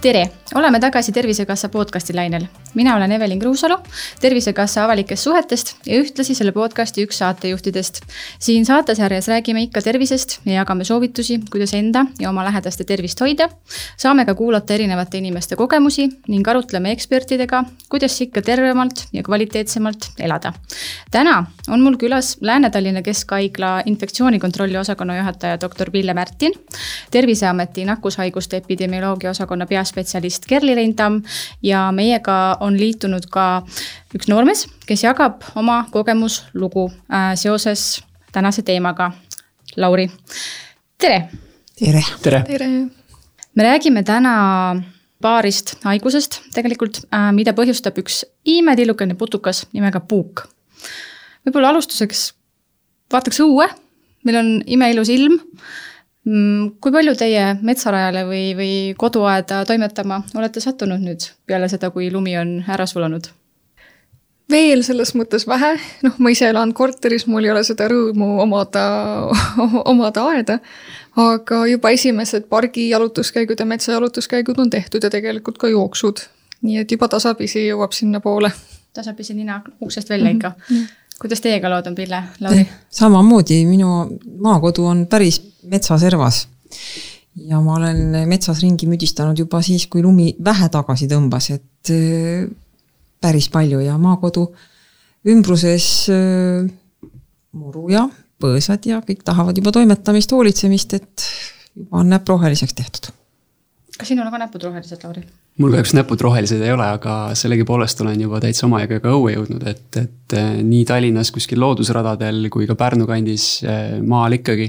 tere, oleme tagasi Tervisekassa podcasti lainel. Mina olen Evelin Kruusalu, Tervisekassa avalikest suhetest ja ühtlasi selle podcasti üks saatejuhtidest. siin saatesarjas räägime ikka tervisest ja jagame soovitusi, kuidas enda ja oma lähedaste tervist hoida. saame ka kuulata erinevate inimeste kogemusi ning arutleme ekspertidega, kuidas ikka tervemalt ja kvaliteetsemalt elada. täna on mul külas Lääne-Tallinna Keskhaigla infektsioonikontrolli osakonna juhataja doktor Pille Märtin, Terviseameti nakkushaiguste epidemioloogia osakonna peaspetsialist spetsialist Kerli Reintamm ja meiega on liitunud ka üks noormees, kes jagab oma kogemuslugu äh, seoses tänase teemaga. Lauri, tere. tere. tere, tere.. me räägime täna paarist haigusest tegelikult, äh, mida põhjustab üks imetillukene putukas nimega puuk. võib-olla alustuseks vaataks õue, meil on imeilus ilm kui palju teie metsarajale või, või koduaeda toimetama olete sattunud nüüd peale seda, kui lumi on ära sulanud? veel selles mõttes vähe, noh, ma ise elan korteris, mul ei ole seda rõõmu omada, omada aeda. aga juba esimesed pargi jalutuskäigud ja metsajalutuskäigud on tehtud ja tegelikult ka jooksud. nii et juba tasapisi jõuab sinnapoole. tasapisi nina uksest välja ikka mm. -hmm kuidas teiega lood on, Pille, Lauri? Eh, samamoodi, minu maakodu on päris metsaservas. ja ma olen metsas ringi müdistanud juba siis, kui lumi vähe tagasi tõmbas, et eh, päris palju ja maakodu ümbruses eh, muru ja põõsad ja kõik tahavad juba toimetamist, hoolitsemist, et juba on näpp roheliseks tehtud. kas sinul on ka näpud rohelised, Lauri? Mul kahjuks näpud rohelised ei ole, aga sellegipoolest olen juba täitsa omajagu ka õue jõudnud, et, et eh, nii Tallinnas kuskil loodusradadel kui ka Pärnu kandis eh, maal ikkagi.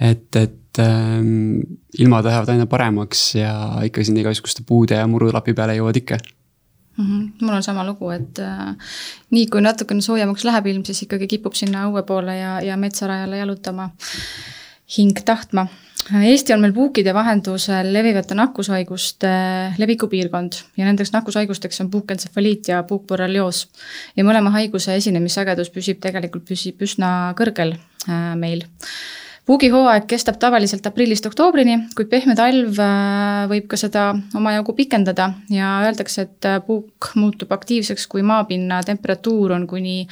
et, et ähm, ilmad lähevad aina paremaks ja ikka sinna igasuguste puude ja murulapi peale jõuad ikka mm. -hmm. mul on sama lugu, et äh, nii kui natukene soojemaks läheb ilm, siis ikkagi kipub sinna õue poole ja, ja metsarajale jalutama hing tahtma Eesti on meil puukide vahendusel levivate nakkushaiguste levikupiirkond ja nendeks nakkushaigusteks on puukentsefaliit ja puukborrelioos. ja mõlema haiguse esinemissagedus püsib tegelikult, püsib üsna kõrgel äh, meil puugihooaeg kestab tavaliselt aprillist oktoobrini, kuid pehme talv äh, võib ka seda omajagu pikendada ja öeldakse, et äh, puuk muutub aktiivseks, kui maapinna temperatuur on kuni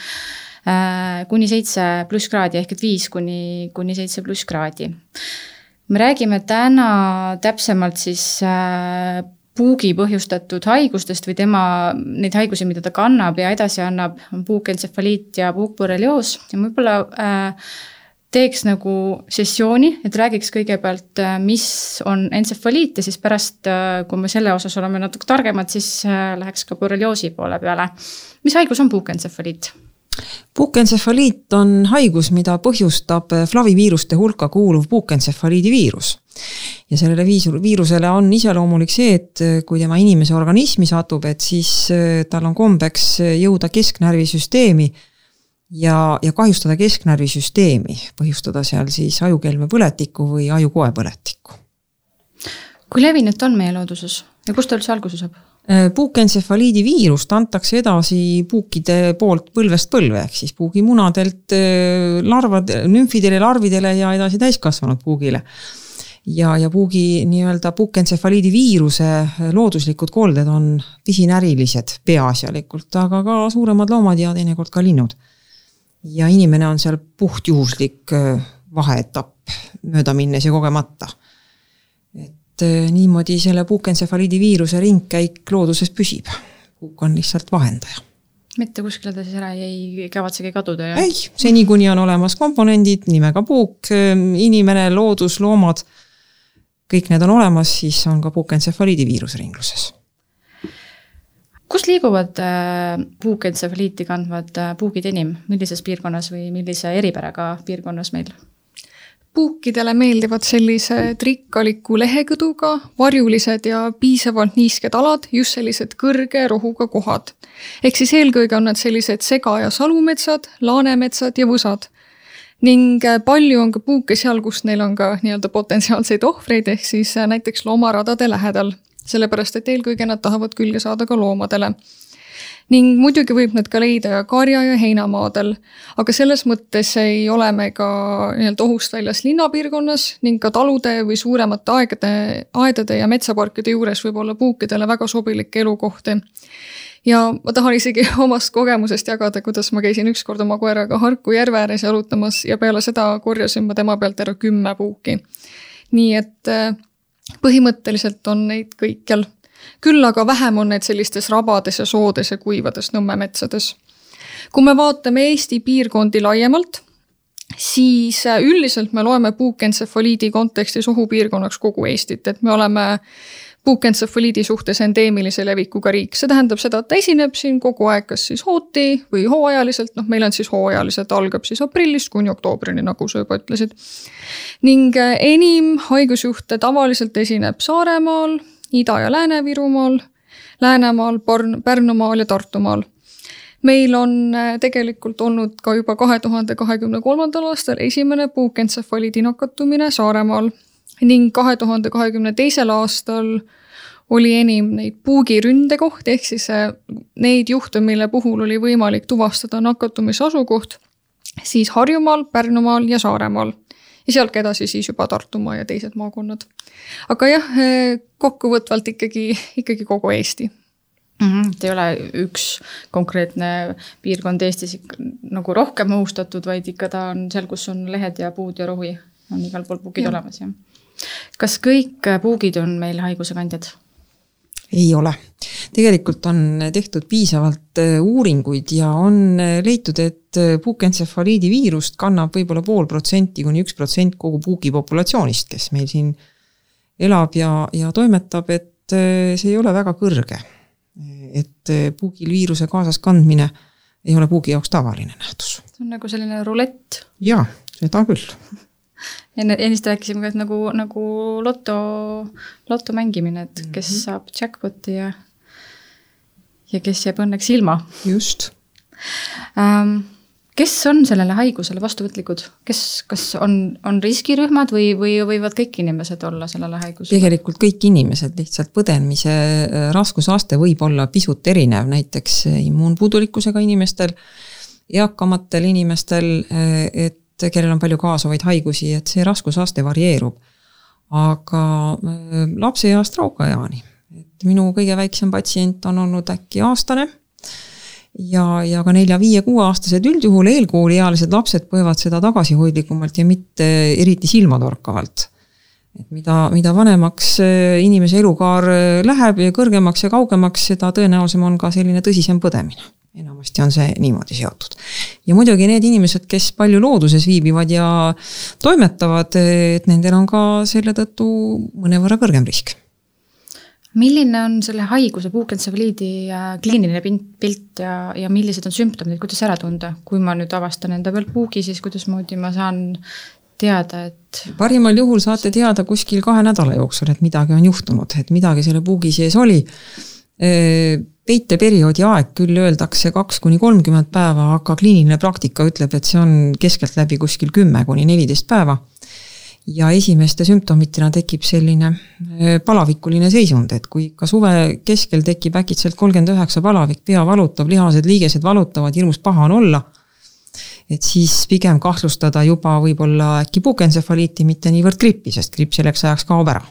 kuni seitse pluss kraadi ehk et viis kuni, kuni seitse pluss kraadi me räägime täna täpsemalt siis äh, puugi põhjustatud haigustest või tema, neid haigusi, mida ta kannab ja edasi annab, on puukentsefaliit ja puukborrelioos ja võib-olla äh, teeks nagu sessiooni, et räägiks kõigepealt, äh, mis on entsefaliit ja siis pärast, äh, kui me selle osas oleme natuke targemad, siis läheks ka borrelioosi poole peale. mis haigus on puukentsefaliit? Puukentsefaliit on haigus, mida põhjustab flaviviiruste hulka kuuluv puukentsefaliidi viirus. ja sellele viisur, viirusele on iseloomulik see, et kui tema inimese organismi satub, et siis äh, tal on kombeks jõuda kesknärvisüsteemi ja, ja kahjustada kesknärvisüsteemi, põhjustada seal siis ajukelmepõletikku või ajukoepõletikku. kui levinud ta on meie looduses ja kust ta üldse alguse saab? Äh, puukentsefaliidi viirust antakse edasi puukide poolt põlvest põlve, ehk siis puugimunadelt äh, larvad, nümfidele, larvidele ja edasi täiskasvanud puugile. ja, ja puugi nii-öelda puukentsefaliidi viiruse looduslikud kolded on pisinärilised peaasjalikult, aga ka suuremad loomad ja teinekord ka linnud. ja inimene on seal puhtjuhuslik äh, vaheetapp mööda minnes ja kogemata et eh, niimoodi selle puukentsefaliidi viiruse ringkäik looduses püsib. puuk on lihtsalt vahendaja. mitte kuskile ta siis ära ei kavatsegi kaduda? ei, seni kuni on olemas komponendid nimega puuk, eh, inimene, loodus, loomad, kõik need on olemas, siis on ka puukentsefaliidi viirus ringluses kus liiguvad eh, puukentsefaliiti kandvad puugid enim, millises piirkonnas või millise eripäraga piirkonnas meil? Puukidele meeldivad sellised rikkaliku lehekõduga, varjulised ja piisavalt niisked alad, just sellised kõrge rohuga kohad. ehk siis eelkõige on nad sellised sega- ja salumetsad, laanemetsad ja võsad. ning äh, palju on ka puuke seal, kus neil on ka nii-öelda potentsiaalseid ohvreid, ehk siis äh, näiteks loomaradade lähedal. sellepärast, et eelkõige nad tahavad külge saada ka loomadele ning muidugi võib need ka leida karja- ja heinamaadel. aga selles mõttes ei ole me ka nii-öelda ohust väljas linnapiirkonnas ning ka talude või suuremate aegade, aedade ja metsaparkide juures võib olla puukidele väga sobilikke elukohti ja ma tahan isegi omast kogemusest jagada, kuidas ma käisin ükskord oma koeraga Harku järve ääres jalutamas ja peale seda korjasin ma tema pealt ära kümme puuki. nii et äh, põhimõtteliselt on neid kõikjal. Küll aga vähem on neid sellistes rabades ja soodes ja kuivades Nõmme metsades. kui me vaatame Eesti piirkondi laiemalt, siis äh, üldiselt me loeme puukentsefaliidi kontekstis ohupiirkonnaks kogu Eestit, et me oleme puukentsefaliidi suhtes endeemilise levikuga riik, see tähendab seda, et ta esineb siin kogu aeg, kas siis hooti või hooajaliselt, noh, meil on siis hooajaliselt, algab siis aprillist kuni oktoobrini, nagu sa juba ütlesid. ning äh, enim haigusjuhte tavaliselt esineb Saaremaal, Ida- ja Lääne-Virumaal, Läänemaal, Pärnumaal ja Tartumaal meil on äh, tegelikult olnud ka juba kahe tuhande kahekümne kolmandal aastal esimene puukentsefaliidi nakatumine Saaremaal ning kahe tuhande kahekümne teisel aastal oli enim neid puugiründekohti, ehk siis äh, neid juhte, mille puhul oli võimalik tuvastada nakatumise asukoht, siis Harjumaal, Pärnumaal ja Saaremaal. Ja sealt edasi siis juba Tartumaa ja teised maakonnad. aga jah, kokkuvõtvalt ikkagi, ikkagi kogu Eesti mm. -hmm. et ei ole üks konkreetne piirkond Eestis nagu rohkem ohustatud, vaid ikka ta on seal, kus on lehed ja puud ja rohi, on igal pool puugid ja. olemas, jah. kas kõik puugid on meil haigusekandjad? Ei ole. tegelikult on tehtud piisavalt äh, uuringuid ja on äh, leitud, et äh, puukentsefaliidi viirust kannab võib-olla pool protsenti kuni üks protsent kogu puugipopulatsioonist, kes meil siin elab ja, ja toimetab, et see ei ole väga kõrge. et puugil viiruse kaasas kandmine ei ole puugi jaoks tavaline nähtus. see on nagu selline rulett. jaa, seda küll enne, ennist rääkisime ka, et nagu, nagu loto, loto mängimine, et kes mm -hmm. saab jackpot'i ja, ja kes jääb õnneks ilma. just ähm, kes on sellele haigusele vastuvõtlikud, kes, kas on, on riskirühmad või, või võivad kõik inimesed olla sellele haigusele? tegelikult kõik inimesed, lihtsalt põdemise äh, raskusaste võib olla pisut erinev, näiteks immuunpuudulikkusega inimestel, eakamatel inimestel, äh, et kellel on palju kaasuvaid haigusi, et see raskusaste varieerub. aga äh, lapseeast raukaeani, et minu kõige väiksem patsient on olnud äkki aastane ja, ja ka nelja-viie-kuueaastased üldjuhul eelkooliealised lapsed põevad seda tagasihoidlikumalt ja mitte eriti silmatorkavalt. et mida, mida vanemaks äh, inimese elukaar äh, läheb ja kõrgemaks ja kaugemaks, seda tõenäosem on ka selline tõsisem põdemine enamasti on see niimoodi seotud. ja muidugi need inimesed, kes palju looduses viibivad ja toimetavad, et nendel on ka selle tõttu mõnevõrra kõrgem risk. milline on selle haiguse, puukentsefaliidi äh, kliiniline pilt ja, ja millised on sümptomid, kuidas ära tunda, kui ma nüüd avastan enda peal puugi, siis kuidasmoodi ma saan teada, et. parimal juhul saate teada kuskil kahe nädala jooksul, et midagi on juhtunud, et midagi selle puugi sees oli peiteperioodi aeg küll öeldakse kaks kuni kolmkümmend päeva, aga kliiniline praktika ütleb, et see on keskeltläbi kuskil kümme kuni neliteist päeva. ja esimeste sümptomitena tekib selline palavikuline seisund, et kui ka suve keskel tekib äkitselt kolmkümmend üheksa palavik, pea valutab, lihased, liigesed valutavad, hirmus paha on olla, et siis pigem kahtlustada juba võib-olla äkki puukentsefaliiti, mitte niivõrd grippi, sest gripp selleks ajaks kaob ära.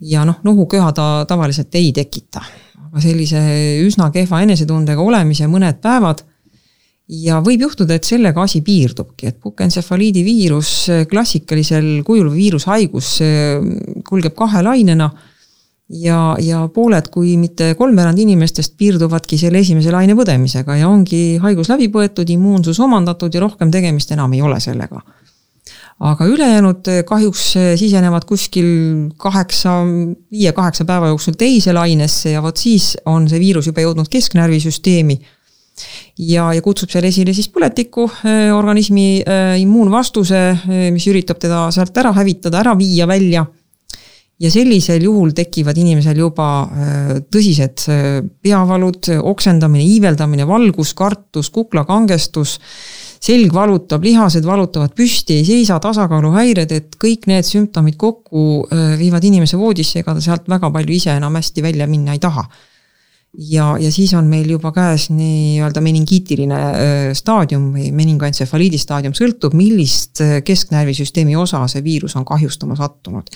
ja noh, nohuköha ta tavaliselt ei tekita sellise üsna kehva enesetundega olemise mõned päevad. ja võib juhtuda, et sellega asi piirdubki, et pukentsefaliidi viirus klassikalisel kujul viirushaigus kulgeb kahe lainena ja, ja pooled, kui mitte kolmveerand inimestest piirduvadki selle esimese laine põdemisega ja ongi haigus läbi põetud, immuunsus omandatud ja rohkem tegemist enam ei ole sellega aga ülejäänud eh, kahjuks eh, sisenevad kuskil kaheksa, viie-kaheksa päeva jooksul teise lainesse ja vot siis on see viirus juba jõudnud kesknärvisüsteemi. ja, ja kutsub seal esile siis põletiku eh, organismi immuunvastuse, mis üritab teda sealt ära hävitada, ära viia välja. ja sellisel juhul tekivad inimesel juba tõsised peavalud, oksendamine, iiveldamine, valgus, kartus, kuklakangestus selg valutab, lihased valutavad püsti, ei seisa, tasakaaluhäired, et kõik need sümptomid kokku viivad inimese voodisse, ega ta sealt väga palju ise enam hästi välja minna ei taha. ja, ja siis on meil juba käes nii-öelda meningiitiline staadium või meningoentsefaliidi staadium, sõltub, millist kesknärvisüsteemi osa see viirus on kahjustama sattunud.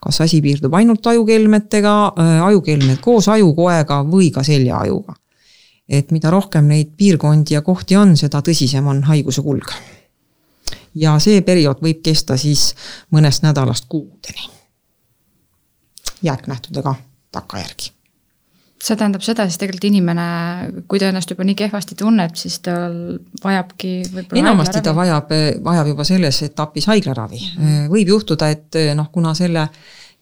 kas asi piirdub ainult ajukelmetega, ajukelmed koos ajukoega või ka seljaajuga. Et mida rohkem neid piirkondi ja kohti on, seda tõsisem on haiguse kulg. ja see periood võib kesta siis mõnest nädalast kuudeni. jääknähtudega takkajärgi see tähendab seda, siis tegelikult inimene, kui ta ennast juba nii kehvasti tunneb, siis tal vajabki võib-olla enamasti ta vajab, vajab juba selles etapis haiglaravi mm. -hmm. võib juhtuda, et noh, kuna selle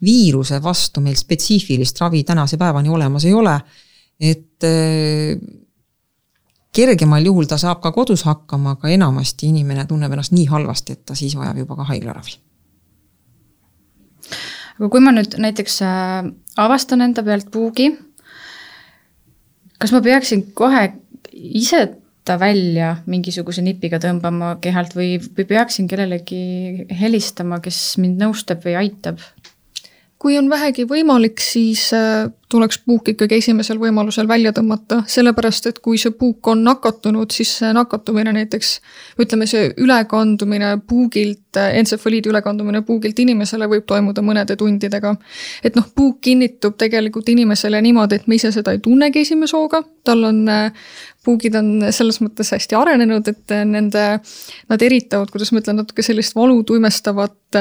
viiruse vastu meil spetsiifilist ravi tänase päevani olemas ei ole, et kergemal juhul ta saab ka kodus hakkama, aga enamasti inimene tunneb ennast nii halvasti, et ta siis vajab juba ka haiglaravi. aga kui ma nüüd näiteks äh, avastan enda pealt puugi kas ma peaksin kohe ise ta välja mingisuguse nipiga tõmbama kehalt või, või peaksin kellelegi helistama, kes mind nõustab või aitab? Kui on vähegi võimalik, siis äh, tuleks puuk ikkagi esimesel võimalusel välja tõmmata, sellepärast et kui see puuk on nakatunud, siis see nakatumine näiteks, ütleme, see ülekandumine puugilt, äh, entsefaliidi ülekandumine puugilt inimesele võib toimuda mõnede tundidega. et noh, puuk kinnitub tegelikult inimesele niimoodi, et me ise seda ei tunnegi esimese hooga, tal on äh, puugid on selles mõttes hästi arenenud, et nende, nad eritavad, kuidas ma ütlen, natuke sellist valu tuimestavat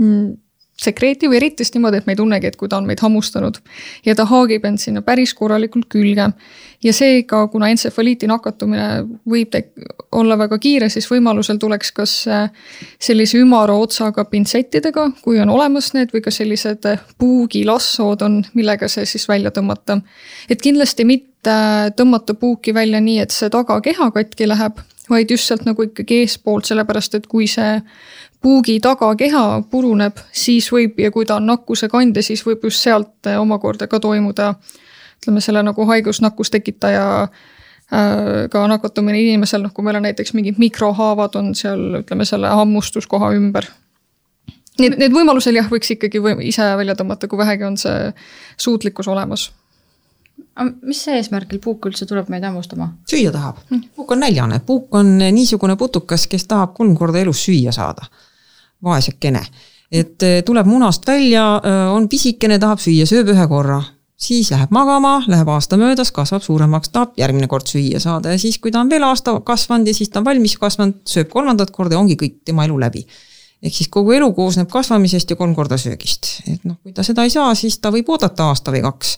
mm, sekreeti või eritist niimoodi, et me ei tunnegi, et kui ta on meid hammustanud. ja ta haagib end sinna päris korralikult külge. ja seega, kuna entsefaliiti nakatumine võib olla väga kiire, siis võimalusel tuleks kas äh, sellise ümara otsaga pintsettidega, kui on olemas need, või ka sellised äh, puugilassood on, millega see siis välja tõmmata. et kindlasti mitte äh, tõmmata puuki välja nii, et see tagakeha katki läheb, vaid just sealt nagu ikkagi eespoolt, sellepärast et kui see puugi tagakeha puruneb, siis võib ja kui ta on nakkuse kandja, siis võib just sealt eh, omakorda ka toimuda ütleme, selle nagu haigusnakkustekitaja äh, ka nakatumine inimesel, noh kui meil on näiteks mingid mikrohaavad on seal, ütleme selle hammustuskoha ümber. Need, need võimalusel jah, võiks ikkagi või ise välja tõmmata, kui vähegi on see suutlikkus olemas mis eesmärgil puuk üldse tuleb meid hammustama? süüa tahab, puuk on näljane, puuk on niisugune putukas, kes tahab kolm korda elus süüa saada. Vaesekene, et eh, tuleb munast välja, eh, on pisikene, tahab süüa, sööb ühe korra, siis läheb magama, läheb aasta möödas, kasvab suuremaks, tahab järgmine kord süüa saada ja siis, kui ta on veel aasta kasvanud ja siis ta on valmis kasvanud, sööb kolmandat korda ja ongi kõik tema elu läbi ehk siis kogu elu koosneb kasvamisest ja kolm korda söögist, et noh, kui ta seda ei saa, siis ta võib oodata aasta või kaks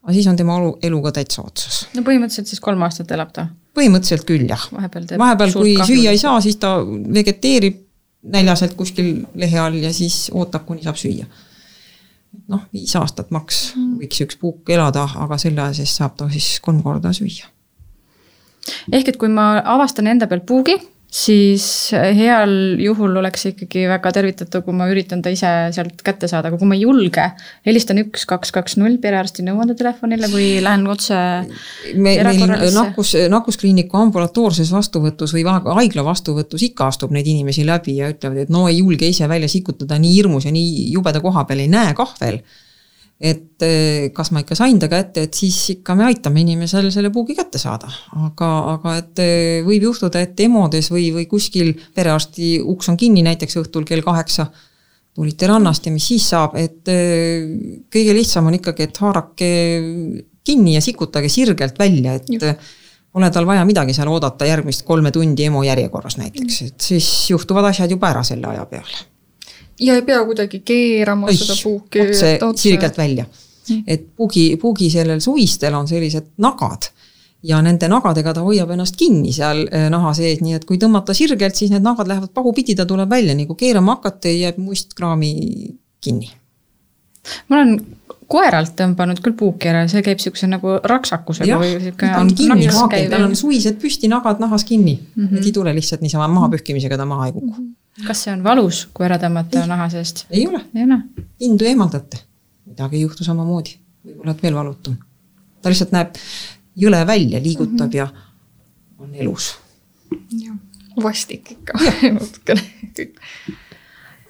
aga siis on tema elu, elu ka täitsa otsas. no põhimõtteliselt siis kolm aastat elab ta? põhimõtteliselt küll, jah. vahepeal vahepeal, kui kahju. süüa ei saa, siis ta vegeteerib näljaselt kuskil lehe all ja siis ootab, kuni saab süüa. noh, viis aastat maks mm. võiks üks puuk elada, aga selle aja sees saab ta siis kolm korda süüa. ehk et kui ma avastan enda peal puugi siis heal juhul oleks ikkagi väga tervitatav, kui ma üritan ta ise sealt kätte saada, aga kui ma ei julge, helistan üks, kaks, kaks, null perearsti nõuandetelefonile või lähen otse me, meil nakkus, nakkuskliiniku ambulatoorses vastuvõtus või haigla vastuvõtus ikka astub neid inimesi läbi ja ütlevad, et no ei julge ise välja sikutada, nii hirmus ja nii jubeda koha peal ei näe kah veel et eh, kas ma ikka sain ta kätte, et siis ikka me aitame inimesel selle puugi kätte saada. aga, aga et eh, võib juhtuda, et EMO-des või, või kuskil perearsti uks on kinni näiteks õhtul kell kaheksa, tulite rannast ja mis siis saab, et eh, kõige lihtsam on ikkagi, et haarake kinni ja sikutage sirgelt välja, et Juh. pole tal vaja midagi seal oodata järgmist kolme tundi EMO järjekorras näiteks, et siis juhtuvad asjad juba ära selle aja peale ja ei pea kuidagi keerama Oih, seda puuki. otse, sirgelt välja. et puugi, puugi sellel suvistel on sellised nagad ja nende nagadega ta hoiab ennast kinni seal eh, naha sees, nii et kui tõmmata sirgelt, siis need nagad lähevad pahupidi, ta tuleb välja, nii kui keerama hakata, jääb mustkraami kinni. ma olen koeralt tõmbanud küll puuki ära, see käib niisuguse nagu raksakusega või sihuke. ta on kinni haagel, tal on suised püsti, nagad nahas kinni mm, -hmm. et ei tule lihtsalt niisama mahapühkimisega ta maha ei kuku mm. -hmm kas see on valus, kui ära tõmmata naha seest? ei ole, indu eemaldate, midagi ei juhtu samamoodi, võib-olla veel valutum. ta lihtsalt näeb jõle välja, liigutab mm -hmm. ja on elus. jah, vastik ikka natukene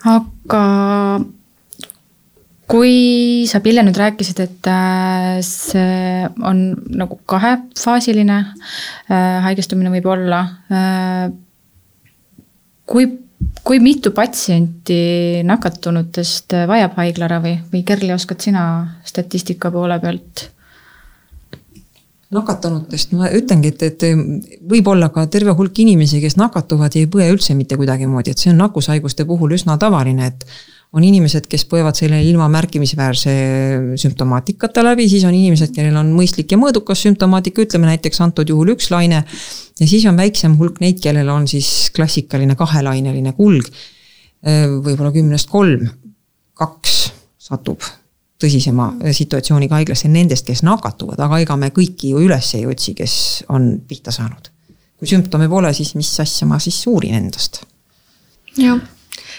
aga kui sa, Pille, nüüd rääkisid, et äh, see on nagu kahefaasiline äh, haigestumine võib olla. Äh, kui, kui mitu patsienti nakatunutest vajab haiglaravi või Kerli, oskad sina statistika poole pealt? nakatunutest ma ütlengi, et, et võib olla ka terve hulk inimesi, kes nakatuvad ja ei põe üldse mitte kuidagimoodi, et see on nakkushaiguste puhul üsna tavaline, et on inimesed, kes põevad selle ilma märkimisväärse sümptomaatikata läbi, siis on inimesed, kellel on mõistlik ja mõõdukas sümptomaatika, ütleme näiteks antud juhul üks laine. ja siis on väiksem hulk neid, kellel on siis klassikaline kahelaineline kulg. võib-olla kümnest kolm, kaks satub tõsisema situatsiooniga haiglasse nendest, kes nakatuvad, aga ega me kõiki ju üles ei otsi, kes on pihta saanud. kui sümptome pole, siis mis asja ma siis uurin endast? jah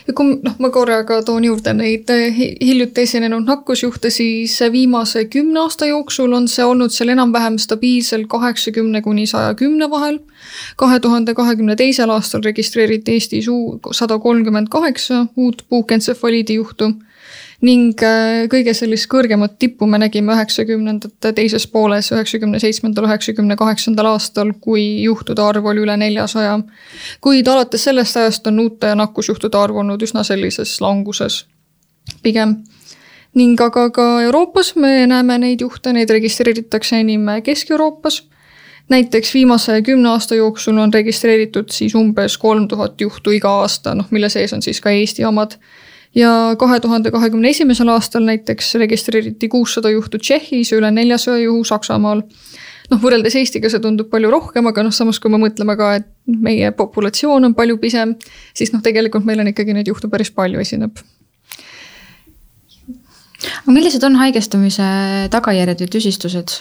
ja kui noh, ma korraga toon juurde neid eh, hiljuti esinenud nakkusjuhte, siis viimase kümne aasta jooksul on see olnud seal enam-vähem stabiilselt kaheksakümne kuni saja kümne vahel. kahe tuhande kahekümne teisel aastal registreeriti Eestis sada kolmkümmend kaheksa uut puukentsefaliidi juhtu ning äh, kõige sellist kõrgemat tippu me nägime üheksakümnendate teises pooles, üheksakümne seitsmendal, üheksakümne kaheksandal aastal, kui juhtude arv oli üle neljasaja. kuid alates sellest ajast on uute nakkusjuhtude arv olnud üsna sellises languses pigem ning aga ka Euroopas me näeme neid juhte, neid registreeritakse enim Kesk-Euroopas. näiteks viimase kümne aasta jooksul on registreeritud siis umbes kolm tuhat juhtu iga aasta, noh mille sees on siis ka Eesti omad ja kahe tuhande kahekümne esimesel aastal näiteks registreeriti kuussada juhtu Tšehhis ja üle neljasaja juhu Saksamaal. noh, võrreldes Eestiga see tundub palju rohkem, aga noh, samas kui me mõtleme ka, et meie populatsioon on palju pisem, siis noh, tegelikult meil on ikkagi neid juhte päris palju esineb aga millised on haigestumise tagajärjed või tüsistused?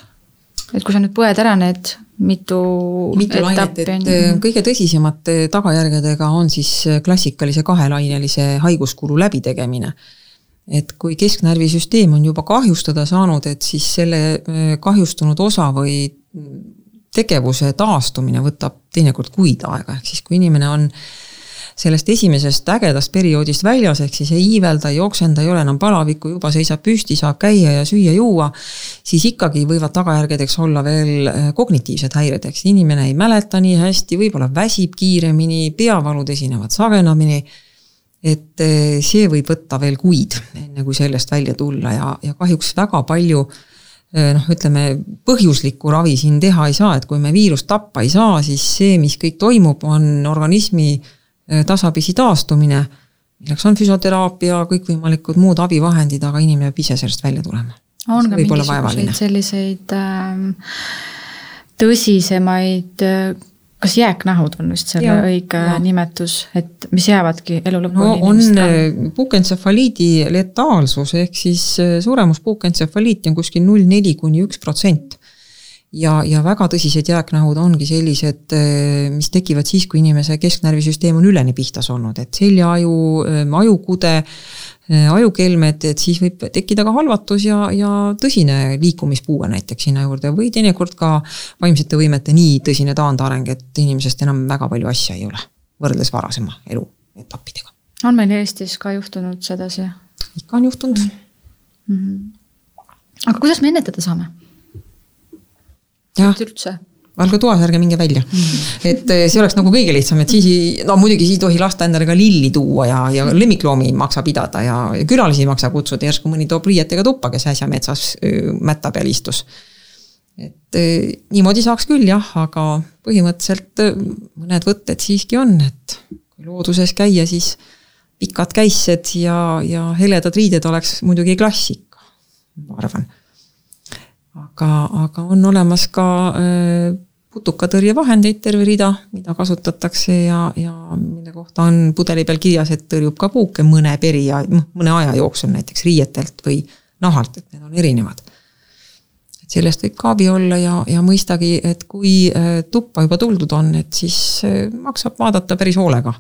et kui sa nüüd põed ära need mitu, mitu lainet, et äh, kõige tõsisemate tagajärgedega on siis äh, klassikalise kahelainelise haiguskulu läbitegemine. et kui kesknärvisüsteem on juba kahjustada saanud, et siis selle äh, kahjustunud osa või tegevuse taastumine võtab teinekord kuid aega, ehk siis kui inimene on äh, sellest esimesest ägedast perioodist väljas, ehk siis ei iivelda, ei oksenda, ei ole enam palavikku, juba seisab püsti, saab käia ja süüa-juua, siis ikkagi võivad tagajärgedeks olla veel äh, kognitiivsed häired, siis inimene ei mäleta nii hästi, võib-olla väsib kiiremini, peavalud esinevad sagedamini et äh, see võib võtta veel kuid, enne kui sellest välja tulla ja, ja kahjuks väga palju äh, noh, ütleme põhjuslikku ravi siin teha ei saa, et kui me viirust tappa ei saa, siis see, mis kõik toimub, on organismi Äh, tasapisi taastumine, milleks on füsioteraapia, kõikvõimalikud muud abivahendid, aga inimene peab ise sellest välja tulema. on ka mingisuguseid selliseid äh, tõsisemaid äh, kas jääknahud on vist selle ja, õige ja. nimetus, et mis jäävadki elu lõpuni? no on äh, puukentsefaliidi letaalsus ehk siis suremus puukentsefaliiti on kuskil null neli kuni üks protsent ja, ja väga tõsised jääknahud ongi sellised, eh, mis tekivad siis, kui inimese kesknärvisüsteem on üleni pihtas olnud, et seljaaju, eh, ajukude, eh, ajukelmed, et siis võib tekkida ka halvatus ja, ja tõsine liikumispuue näiteks sinna juurde või teinekord ka vaimsete võimete nii tõsine taandareng, et inimesest enam väga palju asja ei ole, võrreldes varasema elu etappidega. on meil Eestis ka juhtunud sedasi? ikka on juhtunud mm. -hmm. aga kuidas me ennetada saame? Üldse. Valge toas, ärge minge välja. Et eh, see oleks nagu kõige lihtsam, et siis, no muidugi siis ei tohi lasta endale ka lilli tuua ja, ja lemmikloomi ei maksa pidada ja, ja külalisi ei maksa kutsuda, järsku mõni toob riietega tuppa, kes äsja metsas mätta peal istus. et eh, niimoodi saaks küll jah, aga põhimõtteliselt mõned võtted siiski on, et kui looduses käia, siis pikad käissed ja, ja heledad riided oleks muidugi klassika, ma arvan aga, aga on olemas ka äh, putukatõrjevahendeid terve rida, mida kasutatakse ja, ja mille kohta on pudeli peal kirjas, et tõrjub ka puuke mõne peria, noh mõne aja jooksul näiteks riietelt või nahalt, et need on erinevad. et sellest võib ka abi olla ja, ja mõistagi, et kui äh, tuppa juba tuldud on, et siis äh, maksab vaadata päris hoolega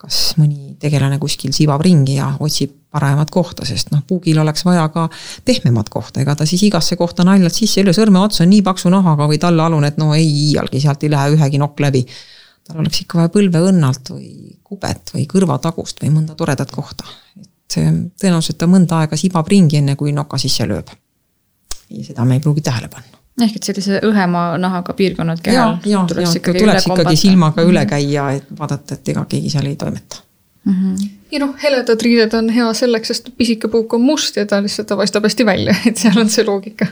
kas mõni tegelane kuskil sibab ringi ja otsib paremat kohta, sest noh, puugil oleks vaja ka pehmemat kohta, ega ta siis igasse kohta naljalt sisse ei löö, sõrme ots on nii paksu nahaga või tallealune, et no ei iialgi, sealt ei lähe ühegi nokk läbi. tal oleks ikka vaja põlveõnnalt või kubet või kõrvatagust või mõnda toredat kohta. et äh, tõenäoliselt ta mõnda aega sibab ringi, enne kui noka sisse lööb. ja seda me ei pruugi tähele panna. Ehk et sellise õhema nahaga piirkonnad kehal ja, ja, tuleks, ja, ikkagi, tuleks ikkagi silmaga üle mhm. käia, et vaadata, et ega keegi seal ei toimeta mm. -hmm. ja noh, heledad riided on hea selleks, sest pisikepuuk on must ja ta lihtsalt ta paistab hästi välja, et seal on see loogika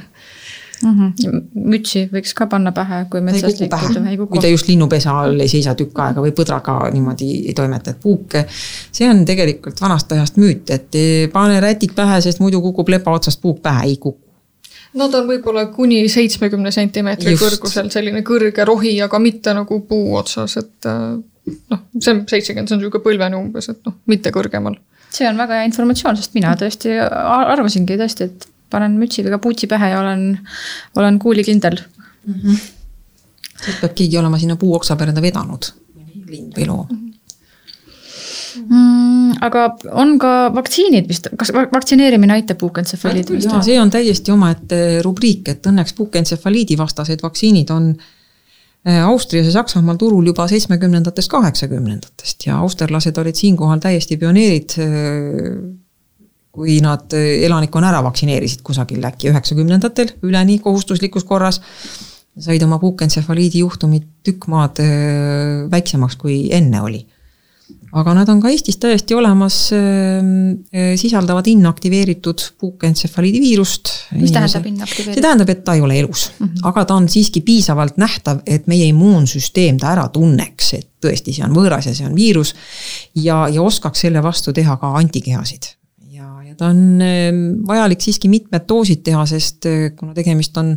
mm. -hmm. mütsi võiks ka panna pähe, kui metsas liikuda, kui ta just linnupesa all ei seisa tükk aega või põdraga niimoodi ei toimeta, et puuke. see on tegelikult vanast ajast müüt, et pane rätid pähe, sest muidu kukub lepa otsast puuk pähe, ei kuku. Nad on võib-olla kuni seitsmekümne sentimeetri kõrgusel, selline kõrge rohi, aga mitte nagu puu otsas, et äh, noh, see on seitsekümmend, see on niisugune põlvene umbes, et noh, mitte kõrgemal. see on väga hea informatsioon, sest mina tõesti arvasingi tõesti, et panen mütsi või kapuutsi pähe ja olen, olen kuulikindel mm. -hmm. siis peab keegi olema sinna puuoksa peale vedanud, lind või loom mm,. aga on ka vaktsiinid vist, kas vaktsineerimine aitab puukentsefaliidi vastu? see on täiesti omaette rubriik, et õnneks puukentsefaliidi vastased vaktsiinid on äh, Austrias ja Saksamaal turul juba seitsmekümnendatest, kaheksakümnendatest ja austerlased olid siinkohal täiesti pioneerid äh, kui nad eh, elanikkonna ära vaktsineerisid kusagil äkki üheksakümnendatel üleni kohustuslikus korras, said oma puukentsefaliidi juhtumid tükk maad eh, väiksemaks, kui enne oli. Aga nad on ka Eestis täiesti olemas, eh, sisaldavad inaktiveeritud puukentsefaliidi viirust. mis tähendab inaktiveeritud? see tähendab, et ta ei ole elus mm, -hmm. aga ta on siiski piisavalt nähtav, et meie immuunsüsteem ta ära tunneks, et tõesti, see on võõras ja see on viirus. ja, ja oskaks selle vastu teha ka antikehasid ta on ehm, vajalik siiski mitmed doosid teha, sest eh, kuna tegemist on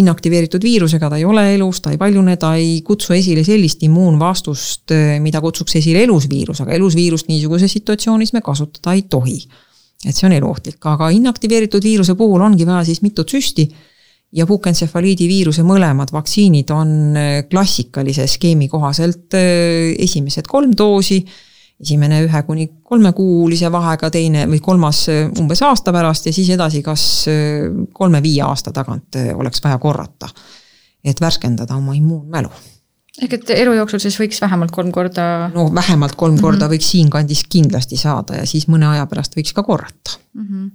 inaktiveeritud viirusega, ta ei ole elus, ta ei paljune, ta ei kutsu esile sellist immuunvastust, eh, mida kutsuks esile elus viirus, aga elus viirust niisuguses situatsioonis me kasutada ei tohi. et see on eluohtlik, aga inaktiveeritud viiruse puhul ongi vaja siis mitut süsti ja puukentsefaliidi viiruse mõlemad vaktsiinid on eh, klassikalise skeemi kohaselt esimesed kolm doosi esimene ühe kuni kolmekuulise vahega, teine või kolmas äh, umbes aasta pärast ja siis edasi, kas äh, kolme-viie aasta tagant äh, oleks vaja korrata. et värskendada oma immuunmälu. ehk et elu jooksul siis võiks vähemalt kolm korda? no vähemalt kolm mm -hmm. korda võiks siinkandis kindlasti saada ja siis mõne aja pärast võiks ka korrata mm. -hmm.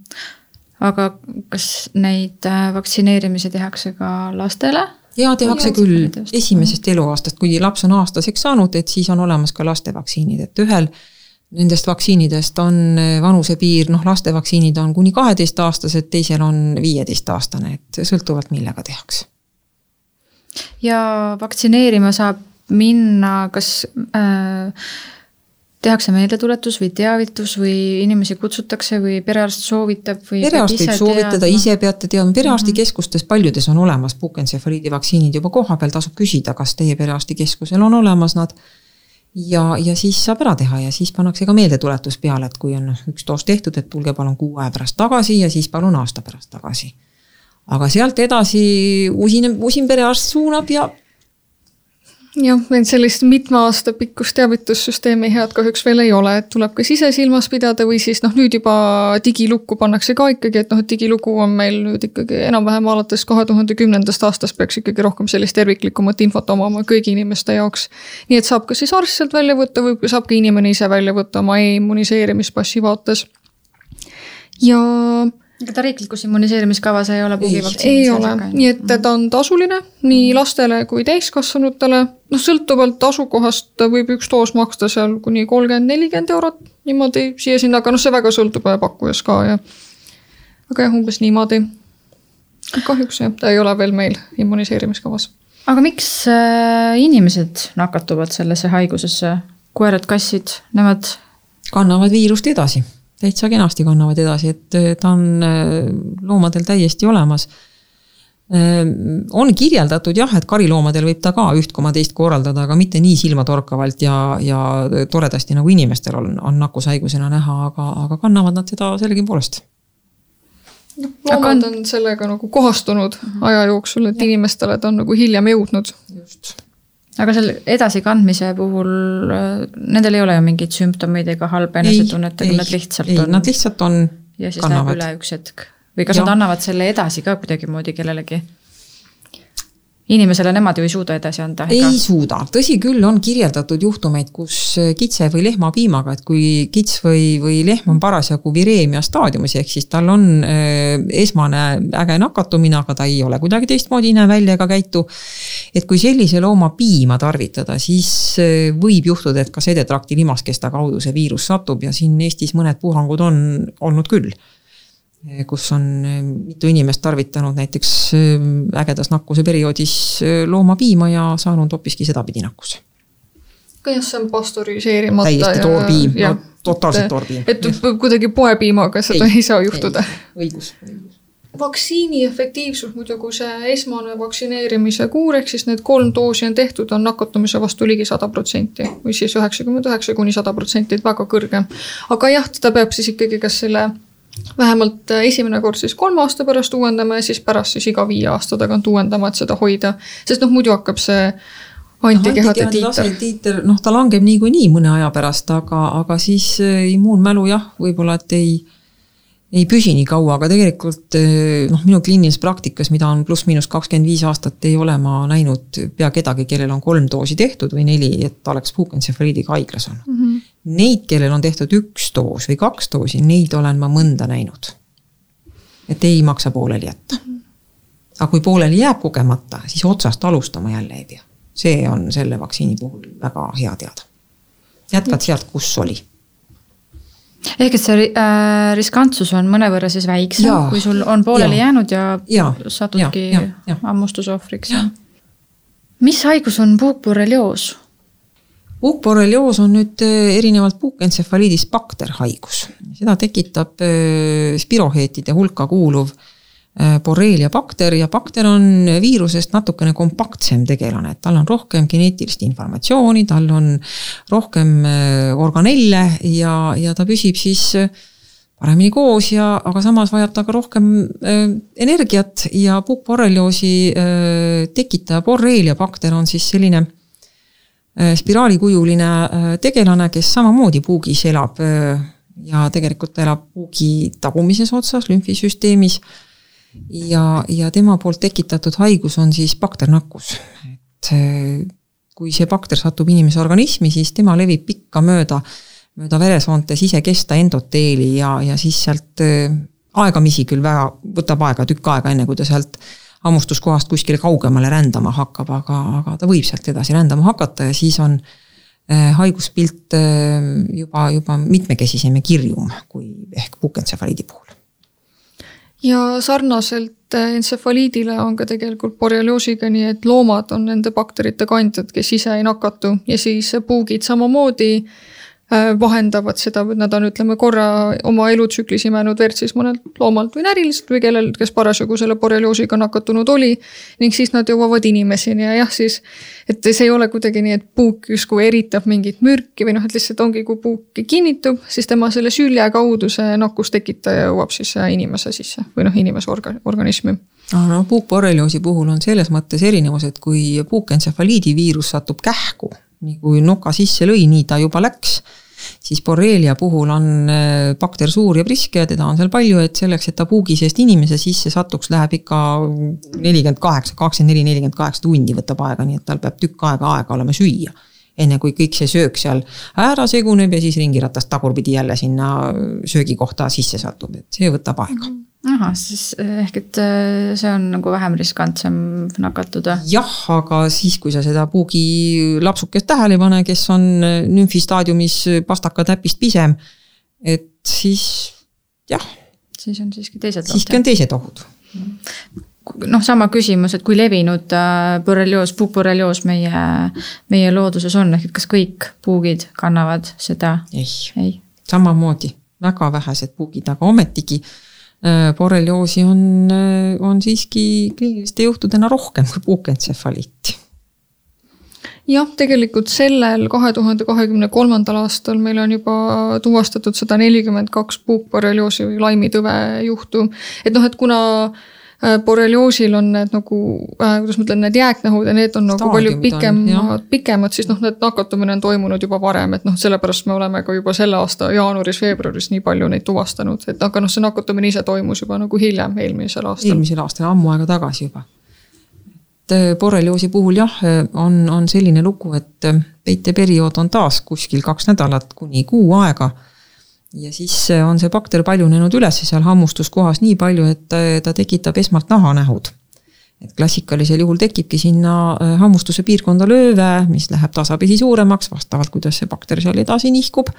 aga kas neid vaktsineerimisi tehakse ka lastele? Jaa, tehakse küll. esimesest eluaastast, kui laps on aastaseks saanud, et siis on olemas ka lastevaktsiinid, et ühel nendest vaktsiinidest on eh, vanusepiir, noh, laste vaktsiinid on kuni kaheteistaastased, teisel on viieteistaastane, et sõltuvalt millega tehakse. ja vaktsineerima saab minna kas äh, tehakse meeldetuletus või teavitus või inimesi kutsutakse või perearst soovitab või. perearst võib soovitada, ise peate teadma, perearstikeskustes paljudes on olemas puukentsefaliidi vaktsiinid juba kohapeal, tasub küsida, kas teie perearstikeskusel on olemas nad. ja, ja siis saab ära teha ja siis pannakse ka meeldetuletus peale, et kui on noh, üks doos tehtud, et tulge palun kuu aja pärast tagasi ja siis palun aasta pärast tagasi. aga sealt edasi usin, usin perearst suunab ja jah, meil sellist mitme aasta pikkust teavitussüsteemi head kahjuks veel ei ole, et tuleb kas ise silmas pidada või siis noh, nüüd juba digilukku pannakse ka ikkagi, et noh, et digilugu on meil nüüd ikkagi enam-vähem alates kahe tuhande kümnendast aastast peaks ikkagi rohkem sellist terviklikumat infot omama kõigi inimeste jaoks. nii et saab ka siis arst sealt välja võtta või saab ka inimene ise välja võtta oma e-immuniseerimispassi vaates. ja aga ta riiklikus immuniseerimiskavas ei ole puugivaktsiini? ei ole, nii et ta on tasuline nii lastele kui täiskasvanutele. noh, sõltuvalt asukohast võib üks doos maksta seal kuni kolmkümmend, nelikümmend eurot niimoodi siia-sinna, aga noh, see väga sõltub pakkujast ka ja. aga jah, umbes niimoodi. kahjuks jah, ta ei ole veel meil immuniseerimiskavas. aga miks äh, inimesed nakatuvad sellesse haigusesse, koerad-kassid, nemad? kannavad viirust edasi täitsa kenasti kannavad edasi, et ta on äh, loomadel täiesti olemas. Äh, on kirjeldatud jah, et kariloomadel võib ta ka üht koma teist korraldada, aga mitte nii silmatorkavalt ja, ja toredasti, nagu inimestel on, on nakkushaigusena näha, aga, aga kannavad nad seda sellegipoolest noh, loomad on sellega nagu kohastunud aja jooksul, et inimestele ta on nagu hiljem jõudnud. just aga seal edasikandmise puhul, äh, nendel ei ole ju mingeid sümptomeid ega halba enesetunnet, aga nad lihtsalt ei, on. Nad lihtsalt on. ja siis kannavad. läheb üle üks hetk või kas ja. nad annavad selle edasi ka kuidagimoodi kellelegi? Inimesele nemad ju ei suuda edasi anda. ei suuda, tõsi küll, on kirjeldatud juhtumeid, kus kitse või lehmapiimaga, et kui kits või, või lehm on parasjagu vireemia staadiumis, ehk siis tal on äh, esmane äge nakatumine, aga ta ei ole kuidagi teistmoodi, ei näe välja ega käitu. et kui sellise looma piima tarvitada, siis äh, võib juhtuda, et ka sedetrakti limaskesta kaudu see viirus satub ja siin Eestis mõned puhangud on olnud küll Eh, kus on eh, mitu inimest tarvitanud näiteks eh, ägedas nakkuse perioodis loomapiima ja saanud hoopiski sedapidi nakkuse. jah, see on pastöriseerimata. täiesti toorpiim, no totaalselt toorpiim. et kuidagi poepiimaga seda ei, ei saa juhtuda. õigus, õigus vaktsiini efektiivsus muidu, kui see esmane vaktsineerimise kuur ehk siis need kolm doosi on tehtud, on nakatumise vastu ligi sada protsenti või siis üheksakümmend üheksa kuni sada protsenti, et väga kõrge. aga jah, ta peab siis ikkagi kas selle vähemalt äh, esimene kord siis kolme aasta pärast uuendama ja siis pärast siis iga viie aasta tagant uuendama, et seda hoida. sest noh, muidu hakkab see antikehade tiiter. tiiter, noh, ta langeb niikuinii mõne aja pärast, aga, aga siis äh, immuunmälu jah, võib-olla, et ei ei püsi nii kaua, aga tegelikult eh, noh, minu kliinilises praktikas, mida on pluss-miinus kakskümmend viis aastat, ei ole ma näinud pea kedagi, kellel on kolm doosi tehtud või neli, et oleks puukentsefaliidiga haiglas olnud mm. -hmm. Neid, kellel on tehtud üks doos või kaks doosi, neid olen ma mõnda näinud. et ei maksa pooleli jätta aga kui pooleli jääb kogemata, siis otsast alustama jälle ei pea. see on selle vaktsiini puhul väga hea teada. jätkad sealt, kus oli ehk et see äh, riskantsus on mõnevõrra siis väiksem, kui sul on pooleli ja. jäänud ja, ja satudki hammustuse ohvriks. mis haigus on puukborrelioos? Puukborrelioos on nüüd äh, erinevalt puukentsefaliidist bakterhaigus, seda tekitab äh, spiroheetide hulka kuuluv äh, borreelia bakter ja bakter on viirusest natukene kompaktsem tegelane, et tal on rohkem geneetilist informatsiooni, tal on rohkem organelle ja, ja ta püsib siis paremini koos ja, aga samas vajab ta ka rohkem äh, energiat ja puukborrelioosi äh, tekitaja borreelia bakter on siis selline spiraalikujuline äh, tegelane, kes samamoodi puugis elab äh, ja tegelikult ta elab puugi tagumises otsas, lümfisüsteemis äh, ja, ja tema poolt tekitatud haigus on siis bakternakkus. et kui see bakter satub inimese organismi, siis tema levib pikkamööda, mööda veresoonte sisekesta endoteeli ja, ja siis sealt aegamisi küll väga, võtab aega, tükk aega, enne kui ta sealt hammustuskohast kuskile kaugemale rändama hakkab, aga, aga ta võib sealt edasi rändama hakata ja siis on haiguspilt juba, juba mitmekesisem ja kirjum kui ehk puukentsefaliidi puhul. Ja sarnaselt äh, entsefaliidile on ka tegelikult borrelioosiga nii, et loomad on nende bakterite kandjad, kes ise ei nakatu. Ja siis puugid samamoodi. äh, vahendavad seda, nad on, ütleme korra oma elutsüklis imenud verd siis mõnelt loomalt või näriliselt või kellel, kes parasjagu selle borrelioosiga nakatunud oli. ning siis nad jõuavad inimeseni ja jah, siis et see ei ole kuidagi nii, et puuk justkui eritab mingit mürki või noh, et lihtsalt ongi, kui puuk kinnitub, siis tema selle sülje kaudu see nakkustekitaja jõuab siis inimese sisse või noh, inimese orga-, organismi no puukborrelioosi puhul on selles mõttes erinevus, et kui puukentsefaliidi viirus satub kähku, nii kui noka sisse lõi, nii ta juba läks siis borreelia puhul on äh, bakter suur ja priske ja teda on seal palju, et selleks, et ta puugi seest inimese sisse satuks, läheb ikka nelikümmend kaheksa, kakskümmend neli, nelikümmend kaheksa tundi võtab aega, nii et tal peab tükk aega aega olema süüa. enne kui kõik see söök seal ära seguneb ja siis ringiratast tagurpidi jälle sinna söögikohta sisse satub, et see võtab aega mm. -hmm ahah, siis eh, ehk et eh, see on nagu vähem riskantsem nakatuda? jah, aga siis, kui sa seda puugi lapsukest tähele ei pane, kes on eh, nümfistaadiumis pastakatäpist pisem, et siis jah. siis on siiski teised siiski on teised ohud noh, sama küsimus, et kui levinud äh, borrelioos, puukborrelioos meie, meie looduses on, ehk et kas kõik puugid kannavad seda? ei, ei., samamoodi, väga vähesed puugid, aga ometigi borrelioosi on, äh, on siiski kliiniliste juhtudena rohkem kui puukentsefaliiti jah, tegelikult sellel kahe tuhande kahekümne kolmandal aastal meil on juba tuvastatud sada nelikümmend kaks puukborrelioosi või laimitõve juhtu. et noh, et kuna äh, Äh, borrelioosil on need nagu äh,, kuidas ma ütlen, need jääknähud ja need on nagu Staadiumid palju pikemad, pikemad, siis noh, need nakatumine on toimunud juba varem, et noh, sellepärast me oleme ka juba selle aasta jaanuaris-veebruaris nii palju neid tuvastanud, et aga noh, see nakatumine ise toimus juba nagu hiljem, eelmisel aastal. eelmisel aastal, ammu aega tagasi juba. et borrelioosi puhul jah, on, on selline lugu, et peiteperiood on taas kuskil kaks nädalat kuni kuu aega. Ja siis on see bakter paljunenud üles seal hammustuskohas nii palju, et ta tekitab esmalt nahanähud et klassikalisel juhul tekibki sinna äh, hammustuse piirkonda lööve, mis läheb tasapisi suuremaks, vastavalt kuidas see bakter seal edasi nihkub.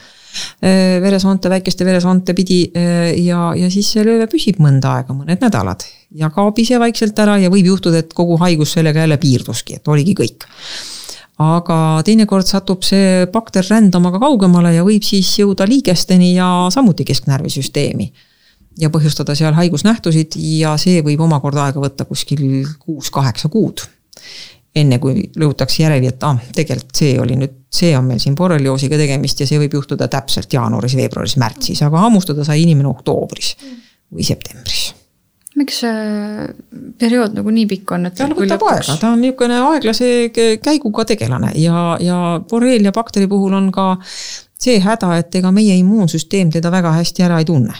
Veresoonte, väikeste veresoonte pidi ja, ja siis see lööve püsib mõnda aega, mõned nädalad. ja kaob ise vaikselt ära ja võib juhtuda, et kogu haigus sellega jälle piirduski, et oligi kõik aga teinekord satub see bakter rändama ka kaugemale ja võib siis jõuda liigesteni ja samuti kesknärvisüsteemi ja põhjustada seal haigusnähtusid ja see võib omakorda aega võtta kuskil kuus-kaheksa kuud. enne kui jõutakse järeli, et ah, tegelikult see oli nüüd, see on meil siin borrelioosiga tegemist ja see võib juhtuda täpselt jaanuaris, veebruaris, märtsis, aga hammustada sai inimene oktoobris või septembris miks see periood nagu nii pikk on, et tal võtab aega, ta on niisugune aeglase käiguga tegelane ja, ja borreelia bakteri puhul on ka see häda, et ega meie immuunsüsteem teda väga hästi ära ei tunne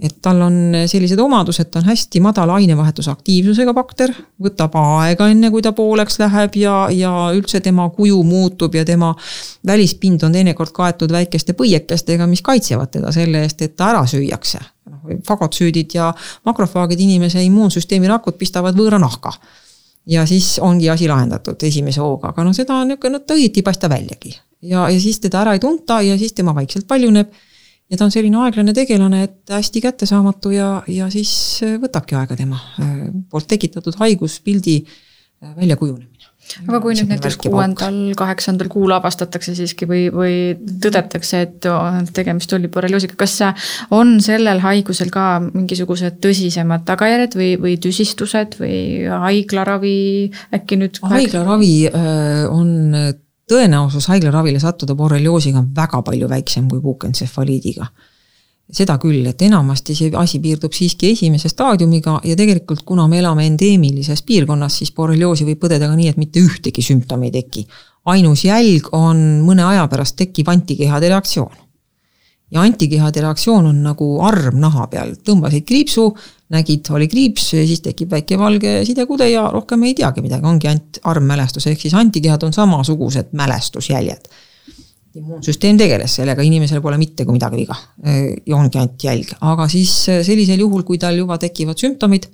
et tal on sellised omadused, ta on hästi madala ainevahetusaktiivsusega bakter, võtab aega, enne kui ta pooleks läheb ja, ja üldse tema kuju muutub ja tema välispind on teinekord kaetud väikeste põiekestega, mis kaitsevad teda selle eest, et ta ära süüakse. noh, fagotsüüdid ja makrofaagid inimese immuunsüsteemi rakud pistavad võõra nahka. ja siis ongi asi lahendatud esimese hooga, aga noh, seda on niisugune, ta õieti ei paista väljagi. ja, ja siis teda ära ei tunta ja siis tema vaikselt paljuneb ja ta on selline aeglane tegelane, et hästi kättesaamatu ja, ja siis äh, võtabki aega tema äh, poolt tekitatud haiguspildi äh, väljakujunemine. aga kui nüüd näiteks kuuendal, kaheksandal kuul avastatakse siiski või, või tõdetakse, et tegemist oli borrelioosiga, kas on sellel haigusel ka mingisugused tõsisemad tagajärjed või, või tüsistused või haiglaravi äkki nüüd? haiglaravi on tõenäosus haiglaravile sattuda borrelioosiga on väga palju väiksem kui puukentsefaliidiga. seda küll, et enamasti see asi piirdub siiski esimese staadiumiga ja tegelikult kuna me elame endeemilises piirkonnas, siis borrelioosi võib põdeda ka nii, et mitte ühtegi sümptomi ei teki. ainus jälg on mõne aja pärast tekkiv antikehade reaktsioon ja antikehade reaktsioon on nagu arm naha peal, tõmbasid kriipsu, nägid, oli kriips, siis tekib väike valge sidekude ja rohkem ei teagi midagi, ongi ainult armmälestus, ehk siis antikehad on samasugused mälestusjäljed. immuunsüsteem tegeles sellega, inimesel pole mitte kui midagi viga. Ja ongi ainult jälg, aga siis sellisel juhul, kui tal juba tekivad sümptomid,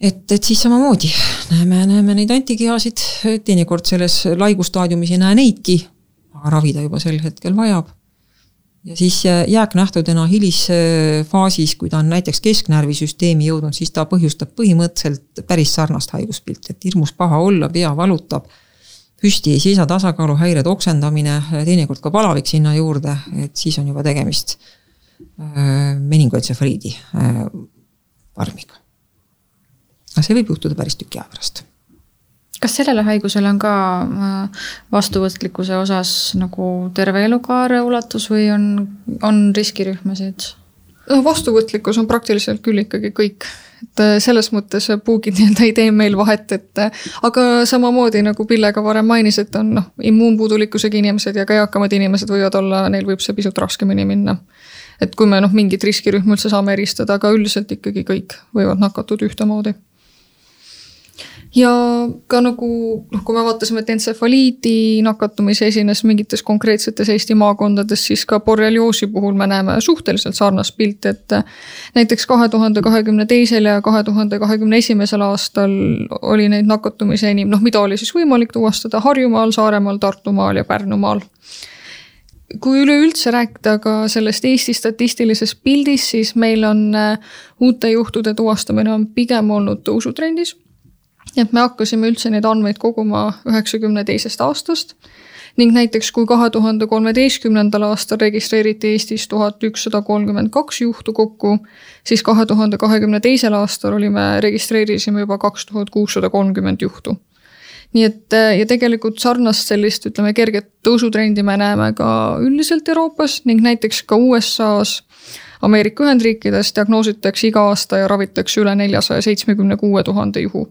et, et siis samamoodi. näeme, näeme neid antikehasid, teinekord selles laigustaadiumis ei näe neidki, aga ravida juba sel hetkel vajab ja siis jääknähtudena hilisfaasis, kui ta on näiteks kesknärvisüsteemi jõudnud, siis ta põhjustab põhimõtteliselt päris sarnast haiguspilti, et hirmus paha olla, pea valutab, püsti ei seisa, tasakaaluhäired, oksendamine, teinekord ka palavik sinna juurde, et siis on juba tegemist äh, meningoentsefaliidi äh, farmiga. aga see võib juhtuda päris tüki aja pärast kas sellele haigusele on ka äh, vastuvõtlikkuse osas nagu terve elukaare ulatus või on, on riskirühmasid? no vastuvõtlikkus on praktiliselt küll ikkagi kõik, et äh, selles mõttes puugid nii-öelda ei tee meil vahet, et äh, aga samamoodi nagu Pille ka varem mainis, et on noh, immuunpuudulikkusega inimesed ja ka eakamad inimesed võivad olla, neil võib see pisut raskemini minna. et kui me noh, mingit riskirühma üldse saame eristada, aga üldiselt ikkagi kõik võivad nakatuda ühtemoodi ja ka nagu noh, kui me vaatasime, et entsefaliidi nakatumisi esines mingites konkreetsetes Eesti maakondades, siis ka borrelioosi puhul me näeme suhteliselt sarnast pilti, et. näiteks kahe tuhande kahekümne teisel ja kahe tuhande kahekümne esimesel aastal oli neid nakatumisi enim, noh, mida oli siis võimalik tuvastada Harjumaal, Saaremaal, Tartumaal ja Pärnumaal kui üleüldse rääkida ka sellest Eesti statistilisest pildist, siis meil on äh, uute juhtude tuvastamine on pigem olnud tõusutrendis et me hakkasime üldse neid andmeid koguma üheksakümne teisest aastast ning näiteks kui kahe tuhande kolmeteistkümnendal aastal registreeriti Eestis tuhat ükssada kolmkümmend kaks juhtu kokku, siis kahe tuhande kahekümne teisel aastal olime, registreerisime juba kaks tuhat kuussada kolmkümmend juhtu. nii et ja tegelikult sarnast sellist, ütleme, kerget tõusutrendi me näeme ka üldiselt Euroopas ning näiteks ka USA-s Ameerika Ühendriikides diagnoositakse iga aasta ja ravitakse üle neljasaja seitsmekümne kuue tuhande juhu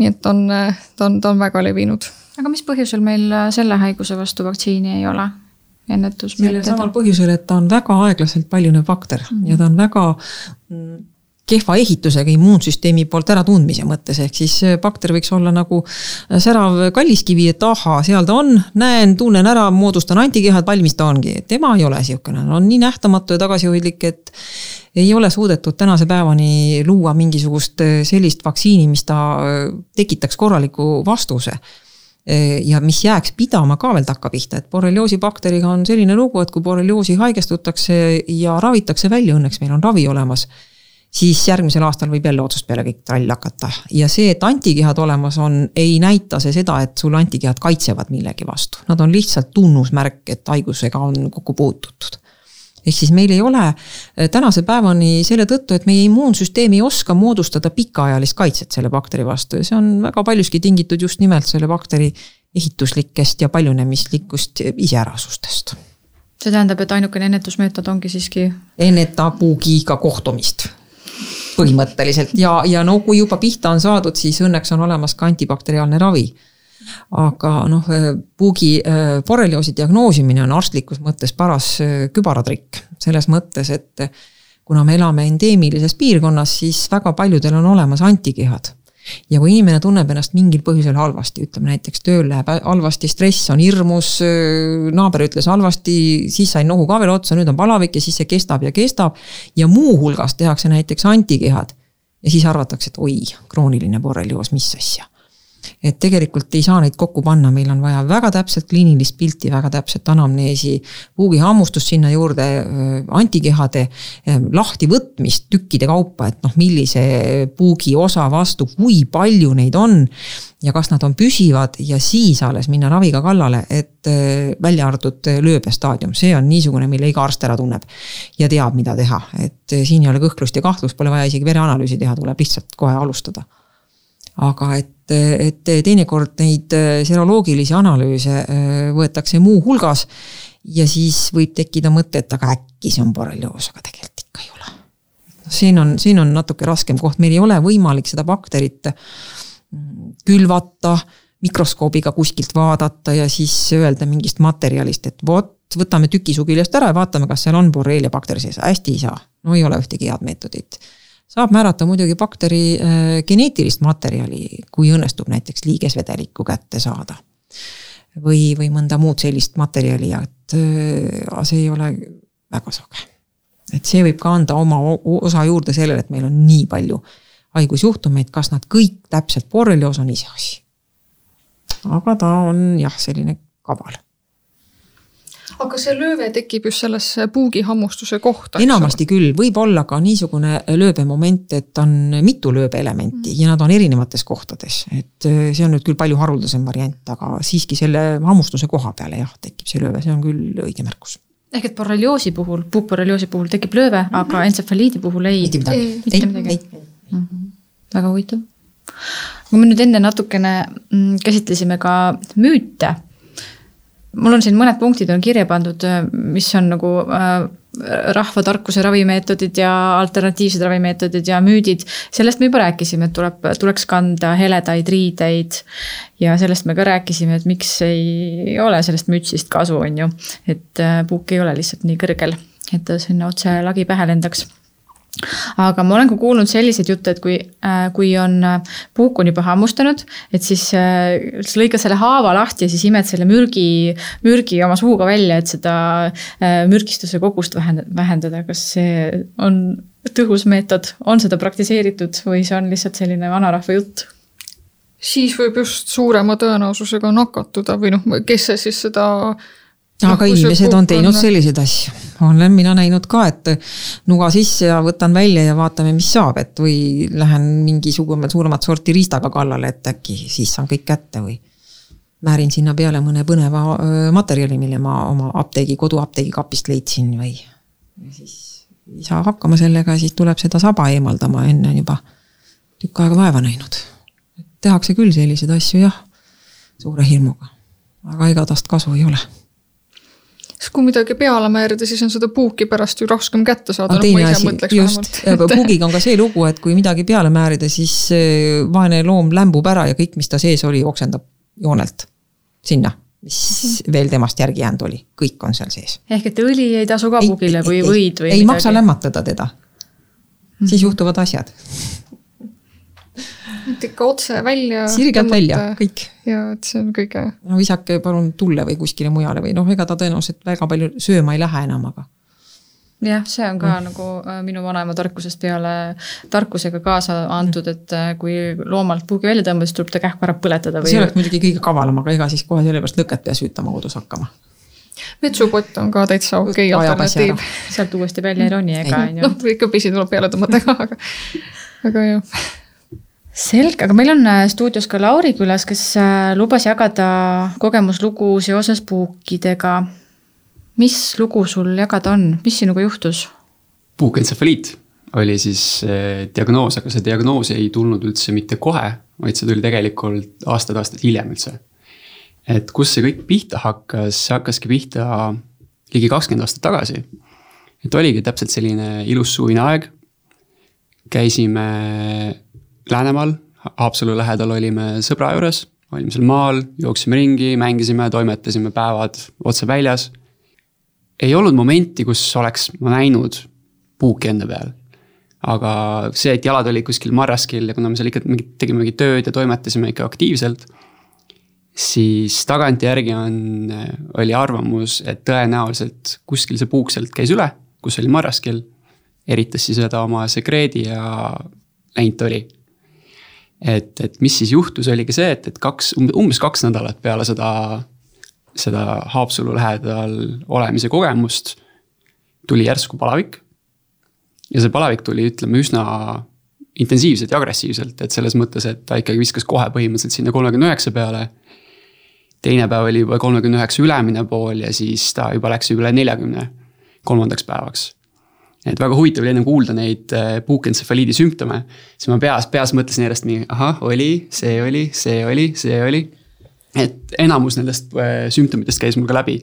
nii et on, ta on, ta on väga levinud. aga mis põhjusel meil selle haiguse vastu vaktsiini ei ole? sellel samal põhjusel, et ta on väga aeglaselt paljunev bakter mm -hmm. ja ta on väga kehva ehitusega immuunsüsteemi poolt äratundmise mõttes, ehk siis bakter võiks olla nagu särav kalliskivi, et ahaa, seal ta on, näen, tunnen ära, moodustan antikehad, valmis ta ongi. tema ei ole niisugune, on nii nähtamatu ja tagasihoidlik, et ei ole suudetud tänase päevani luua mingisugust sellist vaktsiini, mis ta tekitaks korraliku vastuse ja mis jääks pidama ka veel takkapihta, et borrelioosi bakteriga on selline lugu, et kui borrelioosi haigestutakse ja ravitakse välja, õnneks meil on ravi olemas, siis järgmisel aastal võib jälle otsast peale kõik trall hakata. ja see, et antikehad olemas on, ei näita see seda, et sul antikehad kaitsevad millegi vastu, nad on lihtsalt tunnusmärk, et haigusega on kokku puututud ehk siis meil ei ole äh, tänase päevani selle tõttu, et meie immuunsüsteem ei oska moodustada pikaajalist kaitset selle bakteri vastu ja see on väga paljuski tingitud just nimelt selle bakteri ehituslikest ja paljunemislikust iseärasustest. see tähendab, et ainukene ennetusmeetod ongi siiski? enneta puugiga kohtumist põhimõtteliselt. Ja, ja no kui juba pihta on saadud, siis õnneks on olemas ka antibakteriaalne ravi. Aga noh, puugi äh, borrelioosi diagnoosimine on arstlikus mõttes paras äh, kübaratrikk, selles mõttes, et kuna me elame endeemilises piirkonnas, siis väga paljudel on olemas antikehad ja kui inimene tunneb ennast mingil põhjusel halvasti, ütleme näiteks tööl läheb halvasti, stress on hirmus, naaber ütles halvasti, siis sain nohu ka veel otsa, nüüd on palavik ja siis see kestab ja kestab. ja muuhulgas tehakse näiteks antikehad ja siis arvatakse, et oi, krooniline borrelioos, mis asja et tegelikult ei saa neid kokku panna, meil on vaja väga täpset kliinilist pilti, väga täpset anamneesi, puugihammustust sinna juurde, antikehade lahtivõtmist tükkide kaupa, et noh, millise puugi osa vastu, kui palju neid on ja kas nad on püsivad ja siis alles minna raviga kallale, et välja arvatud lööbestaadium, see on niisugune, mille iga arst ära tunneb. ja teab, mida teha, et siin ei ole kõhklust ja kahtlust, pole vaja isegi vereanalüüsi teha, tuleb lihtsalt kohe alustada. Aga et et, teinekord neid äh, seroloogilisi analüüse äh, võetakse muuhulgas ja siis võib tekkida mõte, et aga äkki see on borrelioos, aga tegelikult ikka ei ole. noh, siin on, siin on natuke raskem koht, meil ei ole võimalik seda bakterit mm, külvata, mikroskoobiga kuskilt vaadata ja siis öelda mingist materjalist, et vot, võtame tüki su küljest ära ja vaatame, kas seal on borrelia bakter sees, hästi ei saa. no ei ole ühtegi head meetodit saab määrata muidugi bakteri äh, geneetilist materjali, kui õnnestub näiteks liigesvedelikku kätte saada. või, või mõnda muud sellist materjali, et äh, see ei ole väga sage. et see võib ka anda oma osa juurde sellele, et meil on nii palju haigusjuhtumeid, kas nad kõik täpselt borrelioos on iseasi. aga ta on jah, selline kaval aga see lööve tekib just sellesse puugihammustuse kohta. enamasti küll, võib olla ka niisugune lööbemoment, et on mitu lööbeelementi mm. ja nad on erinevates kohtades, et äh, see on nüüd küll palju haruldasem variant, aga siiski selle hammustuse koha peale jah, tekib see lööve, see on küll õige märkus ehk et borrelioosi puhul, puukborrelioosi puhul tekib lööve mm, -hmm. aga entsefaliidi puhul ei. mitte midagi. mitte midagi. Mm -hmm. väga huvitav. kui me nüüd enne natukene mm, käsitlesime ka müüte mul on siin mõned punktid on kirja pandud, mis on nagu äh, rahvatarkuse ravimeetodid ja alternatiivsed ravimeetodid ja müüdid. sellest me juba rääkisime, et tuleb, tuleks kanda heledaid riideid. ja sellest me ka rääkisime, et miks ei ole sellest mütsist kasu, on ju. et äh, puuk ei ole lihtsalt nii kõrgel, et ta sinna otse lagi pähe lendaks aga ma olen ka kuulnud selliseid jutte, et kui, äh, kui on äh, puuk on juba hammustanud, et siis äh, sa lõikad selle haava lahti ja siis imed selle mürgi, mürgi oma suuga välja, et seda mürgistuse kogust vähendada, kas see on tõhus meetod, on seda praktiseeritud või see on lihtsalt selline vanarahva jutt? siis võib just suurema tõenäosusega nakatuda või noh, kes see siis seda aga inimesed on teinud selliseid asju, olen mina näinud ka, et nuga sisse ja võtan välja ja vaatame, mis saab, et või lähen mingisugune suuremat sorti riistaga kallale, et äkki siis saan kõik kätte või. määrin sinna peale mõne põneva materjali, mille ma oma apteegi, koduapteegi kapist leidsin või. ja siis ei saa hakkama sellega ja siis tuleb seda saba eemaldama, enne on juba tükk aega vaeva näinud. tehakse küll selliseid asju jah, suure hirmuga, aga ega tast kasu ei ole sest kui midagi peale määrida, siis on seda puuki pärast ju raskem kätte saada. just, puugiga on ka see lugu, et kui midagi peale määrida, siis vaene loom lämbub ära ja kõik, mis ta sees oli, oksendab joonelt sinna mis mhm. veel temast järgi jäänud oli, kõik on seal sees. ehk et õli ei tasu ka puugile või võid või? ei, ei maksa lämmatada teda. siis juhtuvad asjad. Et ikka otse välja. sirgelt välja, kõik. ja et see on kõige. no visake palun tulle või kuskile mujale või noh, ega ta tõenäoliselt väga palju sööma ei lähe enam, aga jah, see on ka mm. nagu äh, minu vanaema tarkusest peale tarkusega kaasa antud, et äh, kui loomalt puugi välja tõmbab, siis tuleb ta kähku ära põletada või. see oleks muidugi kõige kavalam, aga ega siis kohe sellepärast lõket peas hüütama kodus hakkama. vetsupott on ka täitsa okei okay alternatiiv. sealt uuesti välja ei roni, ega on ju. noh, ikka pisi tuleb peale tõmmata ka, aga, aga jah selge, aga meil on äh, stuudios ka Lauri külas, kes lubas jagada kogemuslugu seoses puukidega mis lugu sul jagada on, mis sinuga juhtus? puukentsefaliit oli siis eh, diagnoos, aga see diagnoos ei tulnud üldse mitte kohe, vaid see tuli tegelikult aastad-aastad hiljem üldse. et kus see kõik pihta hakkas, see hakkaski pihta ligi kakskümmend aastat tagasi. et oligi täpselt selline ilus suvine aeg. käisime Läänemaal, Haapsalu lähedal olime sõbra juures, olime seal maal, jooksime ringi, mängisime, toimetasime päevad otse väljas ei olnud momenti, kus oleks ma näinud puuki enda peal. aga see, et jalad olid kuskil marraskil ja kuna me seal ikka mingit, tegime mingit tööd ja toimetasime ikka aktiivselt. siis tagantjärgi on, oli arvamus, et tõenäoliselt kuskil see puuk sealt käis üle, kus oli marraskil. eritas siis seda oma sekreedi ja läinud ta oli et, et mis siis juhtus, oligi see, et, et kaks, umbes kaks nädalat peale seda seda Haapsalu lähedal olemise kogemust, tuli järsku palavik. ja see palavik tuli, ütleme üsna intensiivselt ja agressiivselt, et selles mõttes, et ta ikkagi viskas kohe põhimõtteliselt sinna kolmekümne üheksa peale. teine päev oli juba kolmekümne üheksa ülemine pool ja siis ta juba läks üle neljakümne kolmandaks päevaks. Et väga huvitav oli ennem kuulda neid äh, puukentsefaliidi sümptome, siis ma peas, peas mõtlesin järjest nii, ahah, oli, see oli, see oli, see oli et enamus nendest äh, sümptomitest käis mul ka läbi.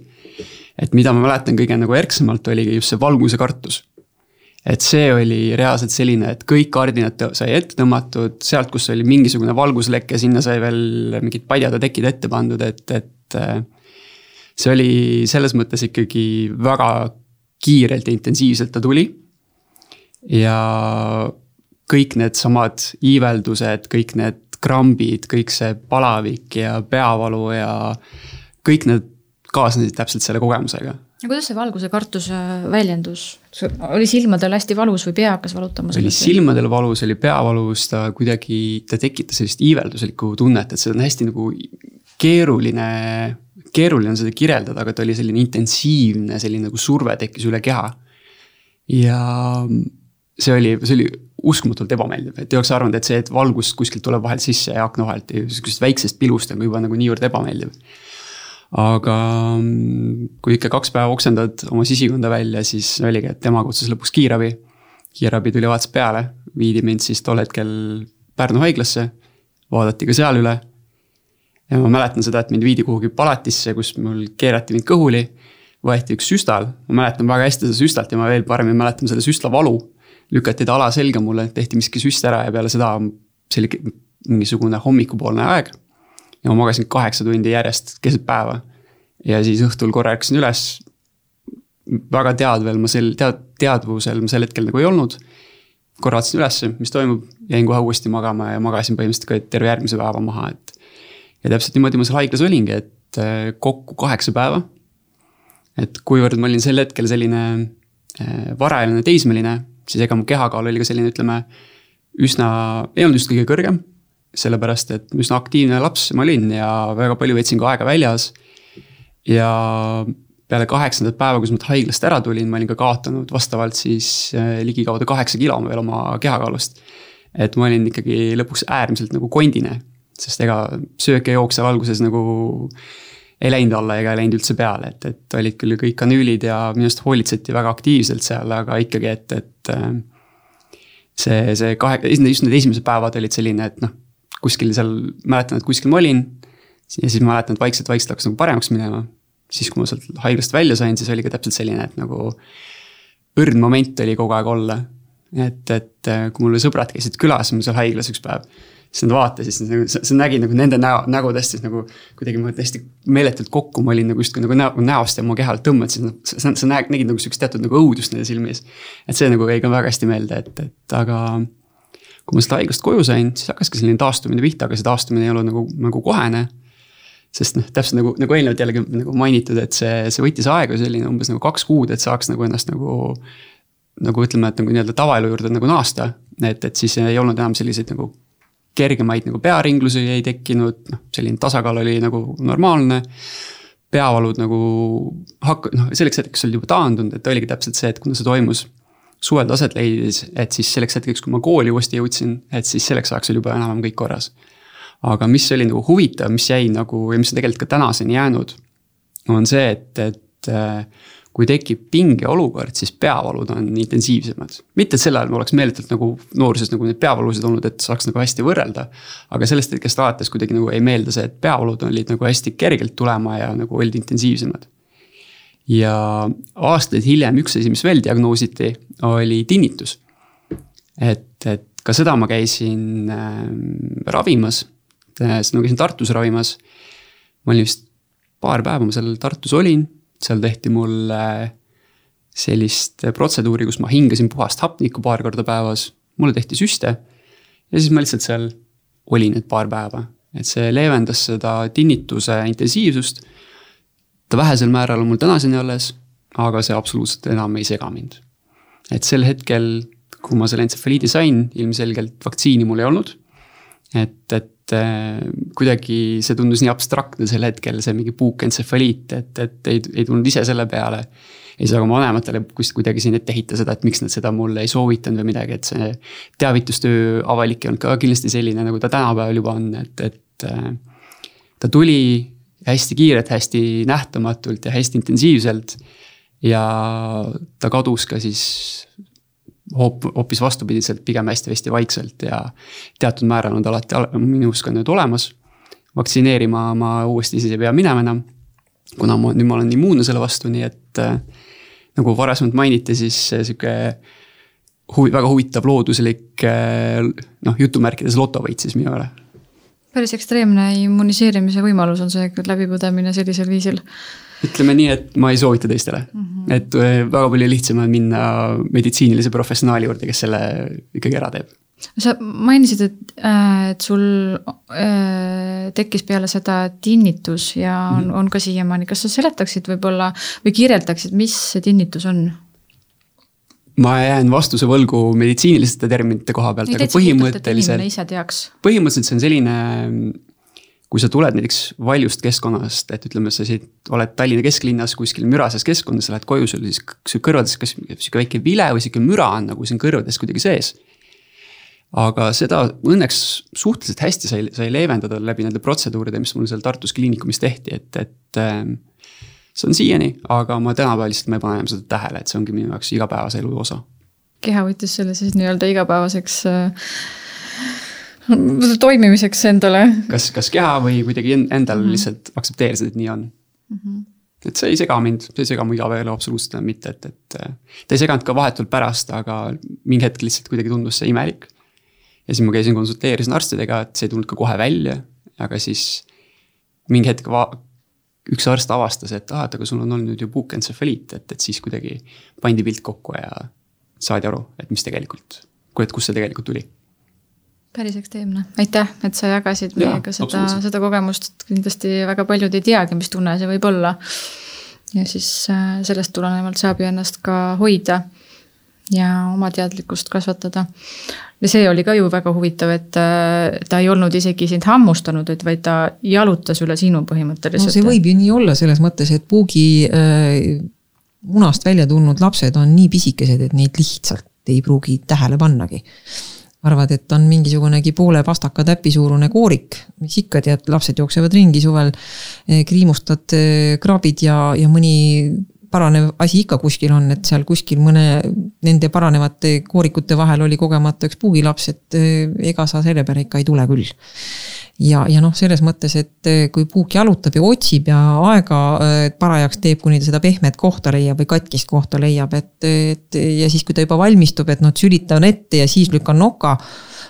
et mida ma mäletan kõige nagu erksamalt, oligi just see valguse kartus. et see oli reaalselt selline, et kõik kardinad sai ette tõmmatud, sealt, kus oli mingisugune valgusleke, sinna sai veel mingid padjad ja tekid ette pandud, et, et. Äh, see oli selles mõttes ikkagi väga kiirelt ja intensiivselt ta tuli. ja kõik needsamad iiveldused, kõik need krambid, kõik see palavik ja peavalu ja kõik need kaasnesid täpselt selle kogemusega. ja kuidas see valguse kartus väljendus? oli silmadel hästi valus või pea hakkas valutama? oli silmadel valus, oli pea valus, ta kuidagi, ta tekitas sellist iivelduslikku tunnet, et see on hästi nagu keeruline, keeruline on seda kirjeldada, aga ta oli selline intensiivne, selline nagu surve tekkis üle keha. ja see oli, see oli uskumatult ebameeldiv, et ei oleks arvanud, et see, et valgust kuskilt tuleb vahelt sisse ja akna vahelt ja sihukesest väiksest pilust on juba nagu niivõrd ebameeldiv. aga kui ikka kaks päeva oksendad oma sisikonda välja, siis oligi, et tema kutsus lõpuks kiirabi. kiirabi tuli vaatas peale, viidi mind siis tol hetkel Pärnu haiglasse, vaadati ka seal üle. Ja ma mäletan seda, et mind viidi kuhugi palatisse, kus mul keerati mind kõhuli võeti üks süstal, ma mäletan väga hästi seda süstalt ja ma veel paremini mäletan selle süstla valu lükati ta ala selga mulle, tehti miski süst ära ja peale seda, oli mingisugune hommikupoolne aeg. ja ma magasin kaheksa tundi järjest keset päeva. ja siis õhtul korra ärkasin üles. väga teadvel ma sel, tead-, teadvusel ma sel hetkel nagu ei olnud. korra vaatasin ülesse, mis toimub, jäin kohe uuesti magama ja magasin põhimõtteliselt ka terve järgmise päeva maha, et. Ja täpselt niimoodi ma seal haiglas olingi, et äh, kokku kaheksa päeva. et kuivõrd ma olin sel hetkel selline äh, varajaline teismeline siis ega mu kehakaal oli ka selline, ütleme, üsna, ei olnud just kõige kõrgem. sellepärast, et üsna aktiivne laps ma olin ja väga palju veetsin ka aega väljas. ja peale kaheksandat päeva, kus ma haiglast ära tulin, ma olin ka kaotanud vastavalt siis äh, ligikaudu kaheksa kilo veel oma kehakaalust. et ma olin ikkagi lõpuks äärmiselt nagu kondine, sest ega söök ja jook seal alguses nagu ei läinud alla ega ei läinud üldse peale, et, et olid küll kõik kanüülid ja minu arust hoolitseti väga aktiivselt seal, aga ikkagi, et, et. Äh, see, see kahe, just need esimesed päevad olid selline, et noh, kuskil seal, mäletan, et kuskil ma olin. ja siis mäletan, et vaikselt-vaikselt hakkas nagu paremaks minema. siis, kui ma sealt haiglast välja sain, siis oli ka täpselt selline, et nagu õrn moment oli kogu aeg olla. et, et äh, kui mul sõbrad käisid külas mul seal haiglas üks päev siis nad vaatasid, siis nagu sa, sa nägid nagu nende näo, nägudest siis nagu kuidagi ma hästi meeletult kokku, ma olin nagu justkui nagu näo, näost ja oma kehalt tõmbasid, sa, sa nägid, nägid nagu sihukest teatud nagu õudust nende silme ees. et see nagu jäi ka väga hästi meelde, et, et aga kui ma seda haigust koju sain, siis hakkaski selline taastumine pihta, aga see taastumine ei olnud nagu, nagu kohene. sest noh, täpselt nagu, nagu eelnevalt jällegi nagu mainitud, et see, see võttis aega selline umbes nagu kaks kuud, et saaks nagu ennast nagu. nagu ütleme, et nagu nii-öelda tavaelu juurde nagu naasta, et, et siis ei olnud enam selliseid nagu kergemaid nagu pearinglusi ei tekkinud, noh, selline tasakaal oli nagu normaalne. peavalud nagu hak-, noh, selleks hetkeks olid juba taandunud, et oligi täpselt see, et kuna see toimus suvel aset leidis, et siis selleks hetkeks, kui ma kooli uuesti jõudsin, et siis selleks ajaks oli juba enam-vähem kõik korras. aga mis oli nagu huvitav, mis jäi nagu ja mis on tegelikult ka tänaseni jäänud, on see, et, et kui tekib pingeolukord, siis peavalud on intensiivsemad. mitte et sel ajal oleks meeletult nagu nooruses nagu neid peavalusid olnud, et saaks nagu hästi võrrelda. aga sellest hetkest alates kuidagi nagu ei meelda see, et peavalud olid nagu hästi kergelt tulema ja nagu olid intensiivsemad. ja aastaid hiljem üks asi, mis veel diagnoositi, oli tinnitus. et, et ka seda ma käisin äh, ravimas, seda ma käisin Tartus ravimas. ma olin vist paar päeva ma seal Tartus olin seal tehti mulle sellist protseduuri, kus ma hingasin puhast hapnikku paar korda päevas, mulle tehti süste. ja siis ma lihtsalt seal olin need paar päeva, et see leevendas seda tinnituse intensiivsust. ta vähesel määral on mul tänaseni alles, aga see absoluutselt enam ei sega mind. et sel hetkel, kui ma selle entsefaliidi sain, ilmselgelt vaktsiini mul ei olnud. et, et kuidagi see tundus nii abstraktne sel hetkel, see mingi puukentsefaliit, et, et ei, ei tulnud ise selle peale. ei saa ka oma vanematele kuidagi siin ette heita seda, et miks nad seda mulle ei soovitanud või midagi, et see teavitustöö avalik ei olnud ka kindlasti selline, nagu ta tänapäeval juba on, et, et äh, ta tuli hästi kiirelt, hästi nähtamatult ja hästi intensiivselt. ja ta kadus ka siis hoop-, hoopis vastupidiselt, pigem hästi-hästi vaikselt ja teatud määral on ta alati minus ka nüüd olemas. vaktsineerima ma uuesti siis ei pea minema enam, kuna ma nüüd ma olen immuunne selle vastu, nii et äh, nagu varasemalt mainiti, siis sihuke huvi, väga huvitav looduslik äh, noh, jutumärkides lotovõit siis minu üle. päris ekstreemne immuniseerimise võimalus on see läbipõdemine sellisel viisil ütleme nii, et ma ei soovita teistele mm. -hmm. et äh, väga palju lihtsam on minna meditsiinilise professionaali juurde, kes selle ikkagi ära teeb. sa mainisid, et, äh, et sul äh, tekkis peale seda tinnitus ja on mm, -hmm. on ka siiamaani, kas sa seletaksid võib-olla või kirjeldaksid, mis see tinnitus on? ma jään vastuse võlgu meditsiiniliste terminite koha pealt, aga põhimõtteliselt. põhimõtteliselt see on selline kui sa tuled näiteks valjust keskkonnast, et ütleme, sa siit oled Tallinna kesklinnas kuskil mürases keskkonnas, sa lähed koju, sul siis su kõrvades kas sihuke väike vile või sihuke müra on nagu siin kõrvades kuidagi sees. aga seda õnneks suhteliselt hästi sai, sai leevendada läbi nende protseduuride, mis mul seal Tartus kliinikumis tehti, et, et. Ähm, see on siiani, aga ma tänapäeval lihtsalt ma ei pane enam seda tähele, et see ongi minu jaoks igapäevase elu osa. keha võttis selle siis nii-öelda igapäevaseks äh toimimiseks endale. kas, kas keha või kuidagi endal mm -hmm. lihtsalt aktsepteerisid, et nii on mm. -hmm. et see ei sega mind, see ei sega mu igapäevaelu absoluutselt mitte, et, et ta ei seganud ka vahetult pärast, aga mingi hetk lihtsalt kuidagi tundus see imelik. ja siis ma käisin, konsulteerisin arstidega, et see ei tulnud ka kohe välja, aga siis mingi hetk va-, üks arst avastas, et aa, et aga sul on olnud ju puukentsefaliit, et, et siis kuidagi pandi pilt kokku ja saadi aru, et mis tegelikult, et kust see tegelikult tuli päris ekstreemne, aitäh, et sa jagasid meiega seda, seda kogemust, et kindlasti väga paljud ei teagi, mis tunne see võib olla. ja siis äh, sellest tulenevalt saab ju ennast ka hoida ja oma teadlikkust kasvatada. ja see oli ka ju väga huvitav, et äh, ta ei olnud isegi sind hammustanud, et vaid ta jalutas üle sinu põhimõtteliselt. no see võib ju nii olla selles mõttes, et puugi äh, munast välja tulnud lapsed on nii pisikesed, et neid lihtsalt ei pruugi tähele pannagi arvad, et on mingisugunegi poole pastaka täpi suurune koorik, mis ikka tead, lapsed jooksevad ringi suvel, eh, kriimustad eh, kraabid ja, ja mõni paranev asi ikka kuskil on, et seal kuskil mõne nende paranevate koorikute vahel oli kogemata üks puugilaps, et eh, ega sa selle peale ikka ei tule küll ja, ja noh, selles mõttes, et eh, kui puuk jalutab ja otsib ja aega eh, parajaks teeb, kuni ta seda pehmet kohta leiab või katkist kohta leiab, et, et ja siis, kui ta juba valmistub, et noh, sülitan ette ja siis lükkan noka.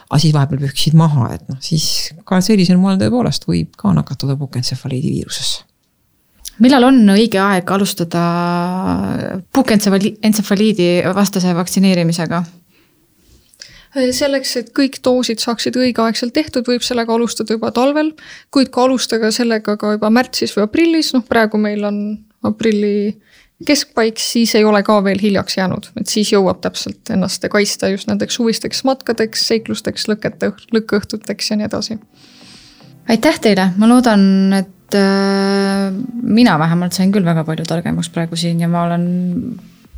aga siis vahepeal pühkisid maha, et noh, siis ka sellisel moel tõepoolest võib ka nakatuda puukentsefaliidi viirusesse millal on õige aeg alustada puukentsefaliidi vastase vaktsineerimisega? selleks, et kõik doosid saaksid õigeaegselt tehtud, võib sellega alustada juba talvel, kuid ka alustada sellega ka juba märtsis või aprillis, noh praegu meil on aprilli keskpaik, siis ei ole ka veel hiljaks jäänud, et siis jõuab täpselt ennast kaitsta just nendeks suvisteks matkadeks, seiklusteks, lõkete, lõkkeõhtuteks ja nii edasi. aitäh teile, ma loodan, et mina vähemalt sain küll väga palju targemaks praegu siin ja ma olen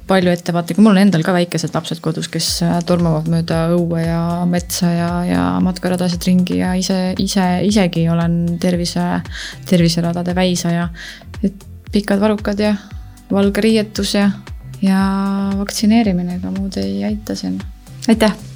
palju ettevaatlikum, mul on endal ka väikesed lapsed kodus, kes äh, tormavad mööda õue ja metsa ja, ja matkaradasid ringi ja ise, ise, isegi olen tervise, terviseradade väisaja. et pikad varrukad ja valge riietus ja, ja vaktsineerimine, ega muud ei aita siin. aitäh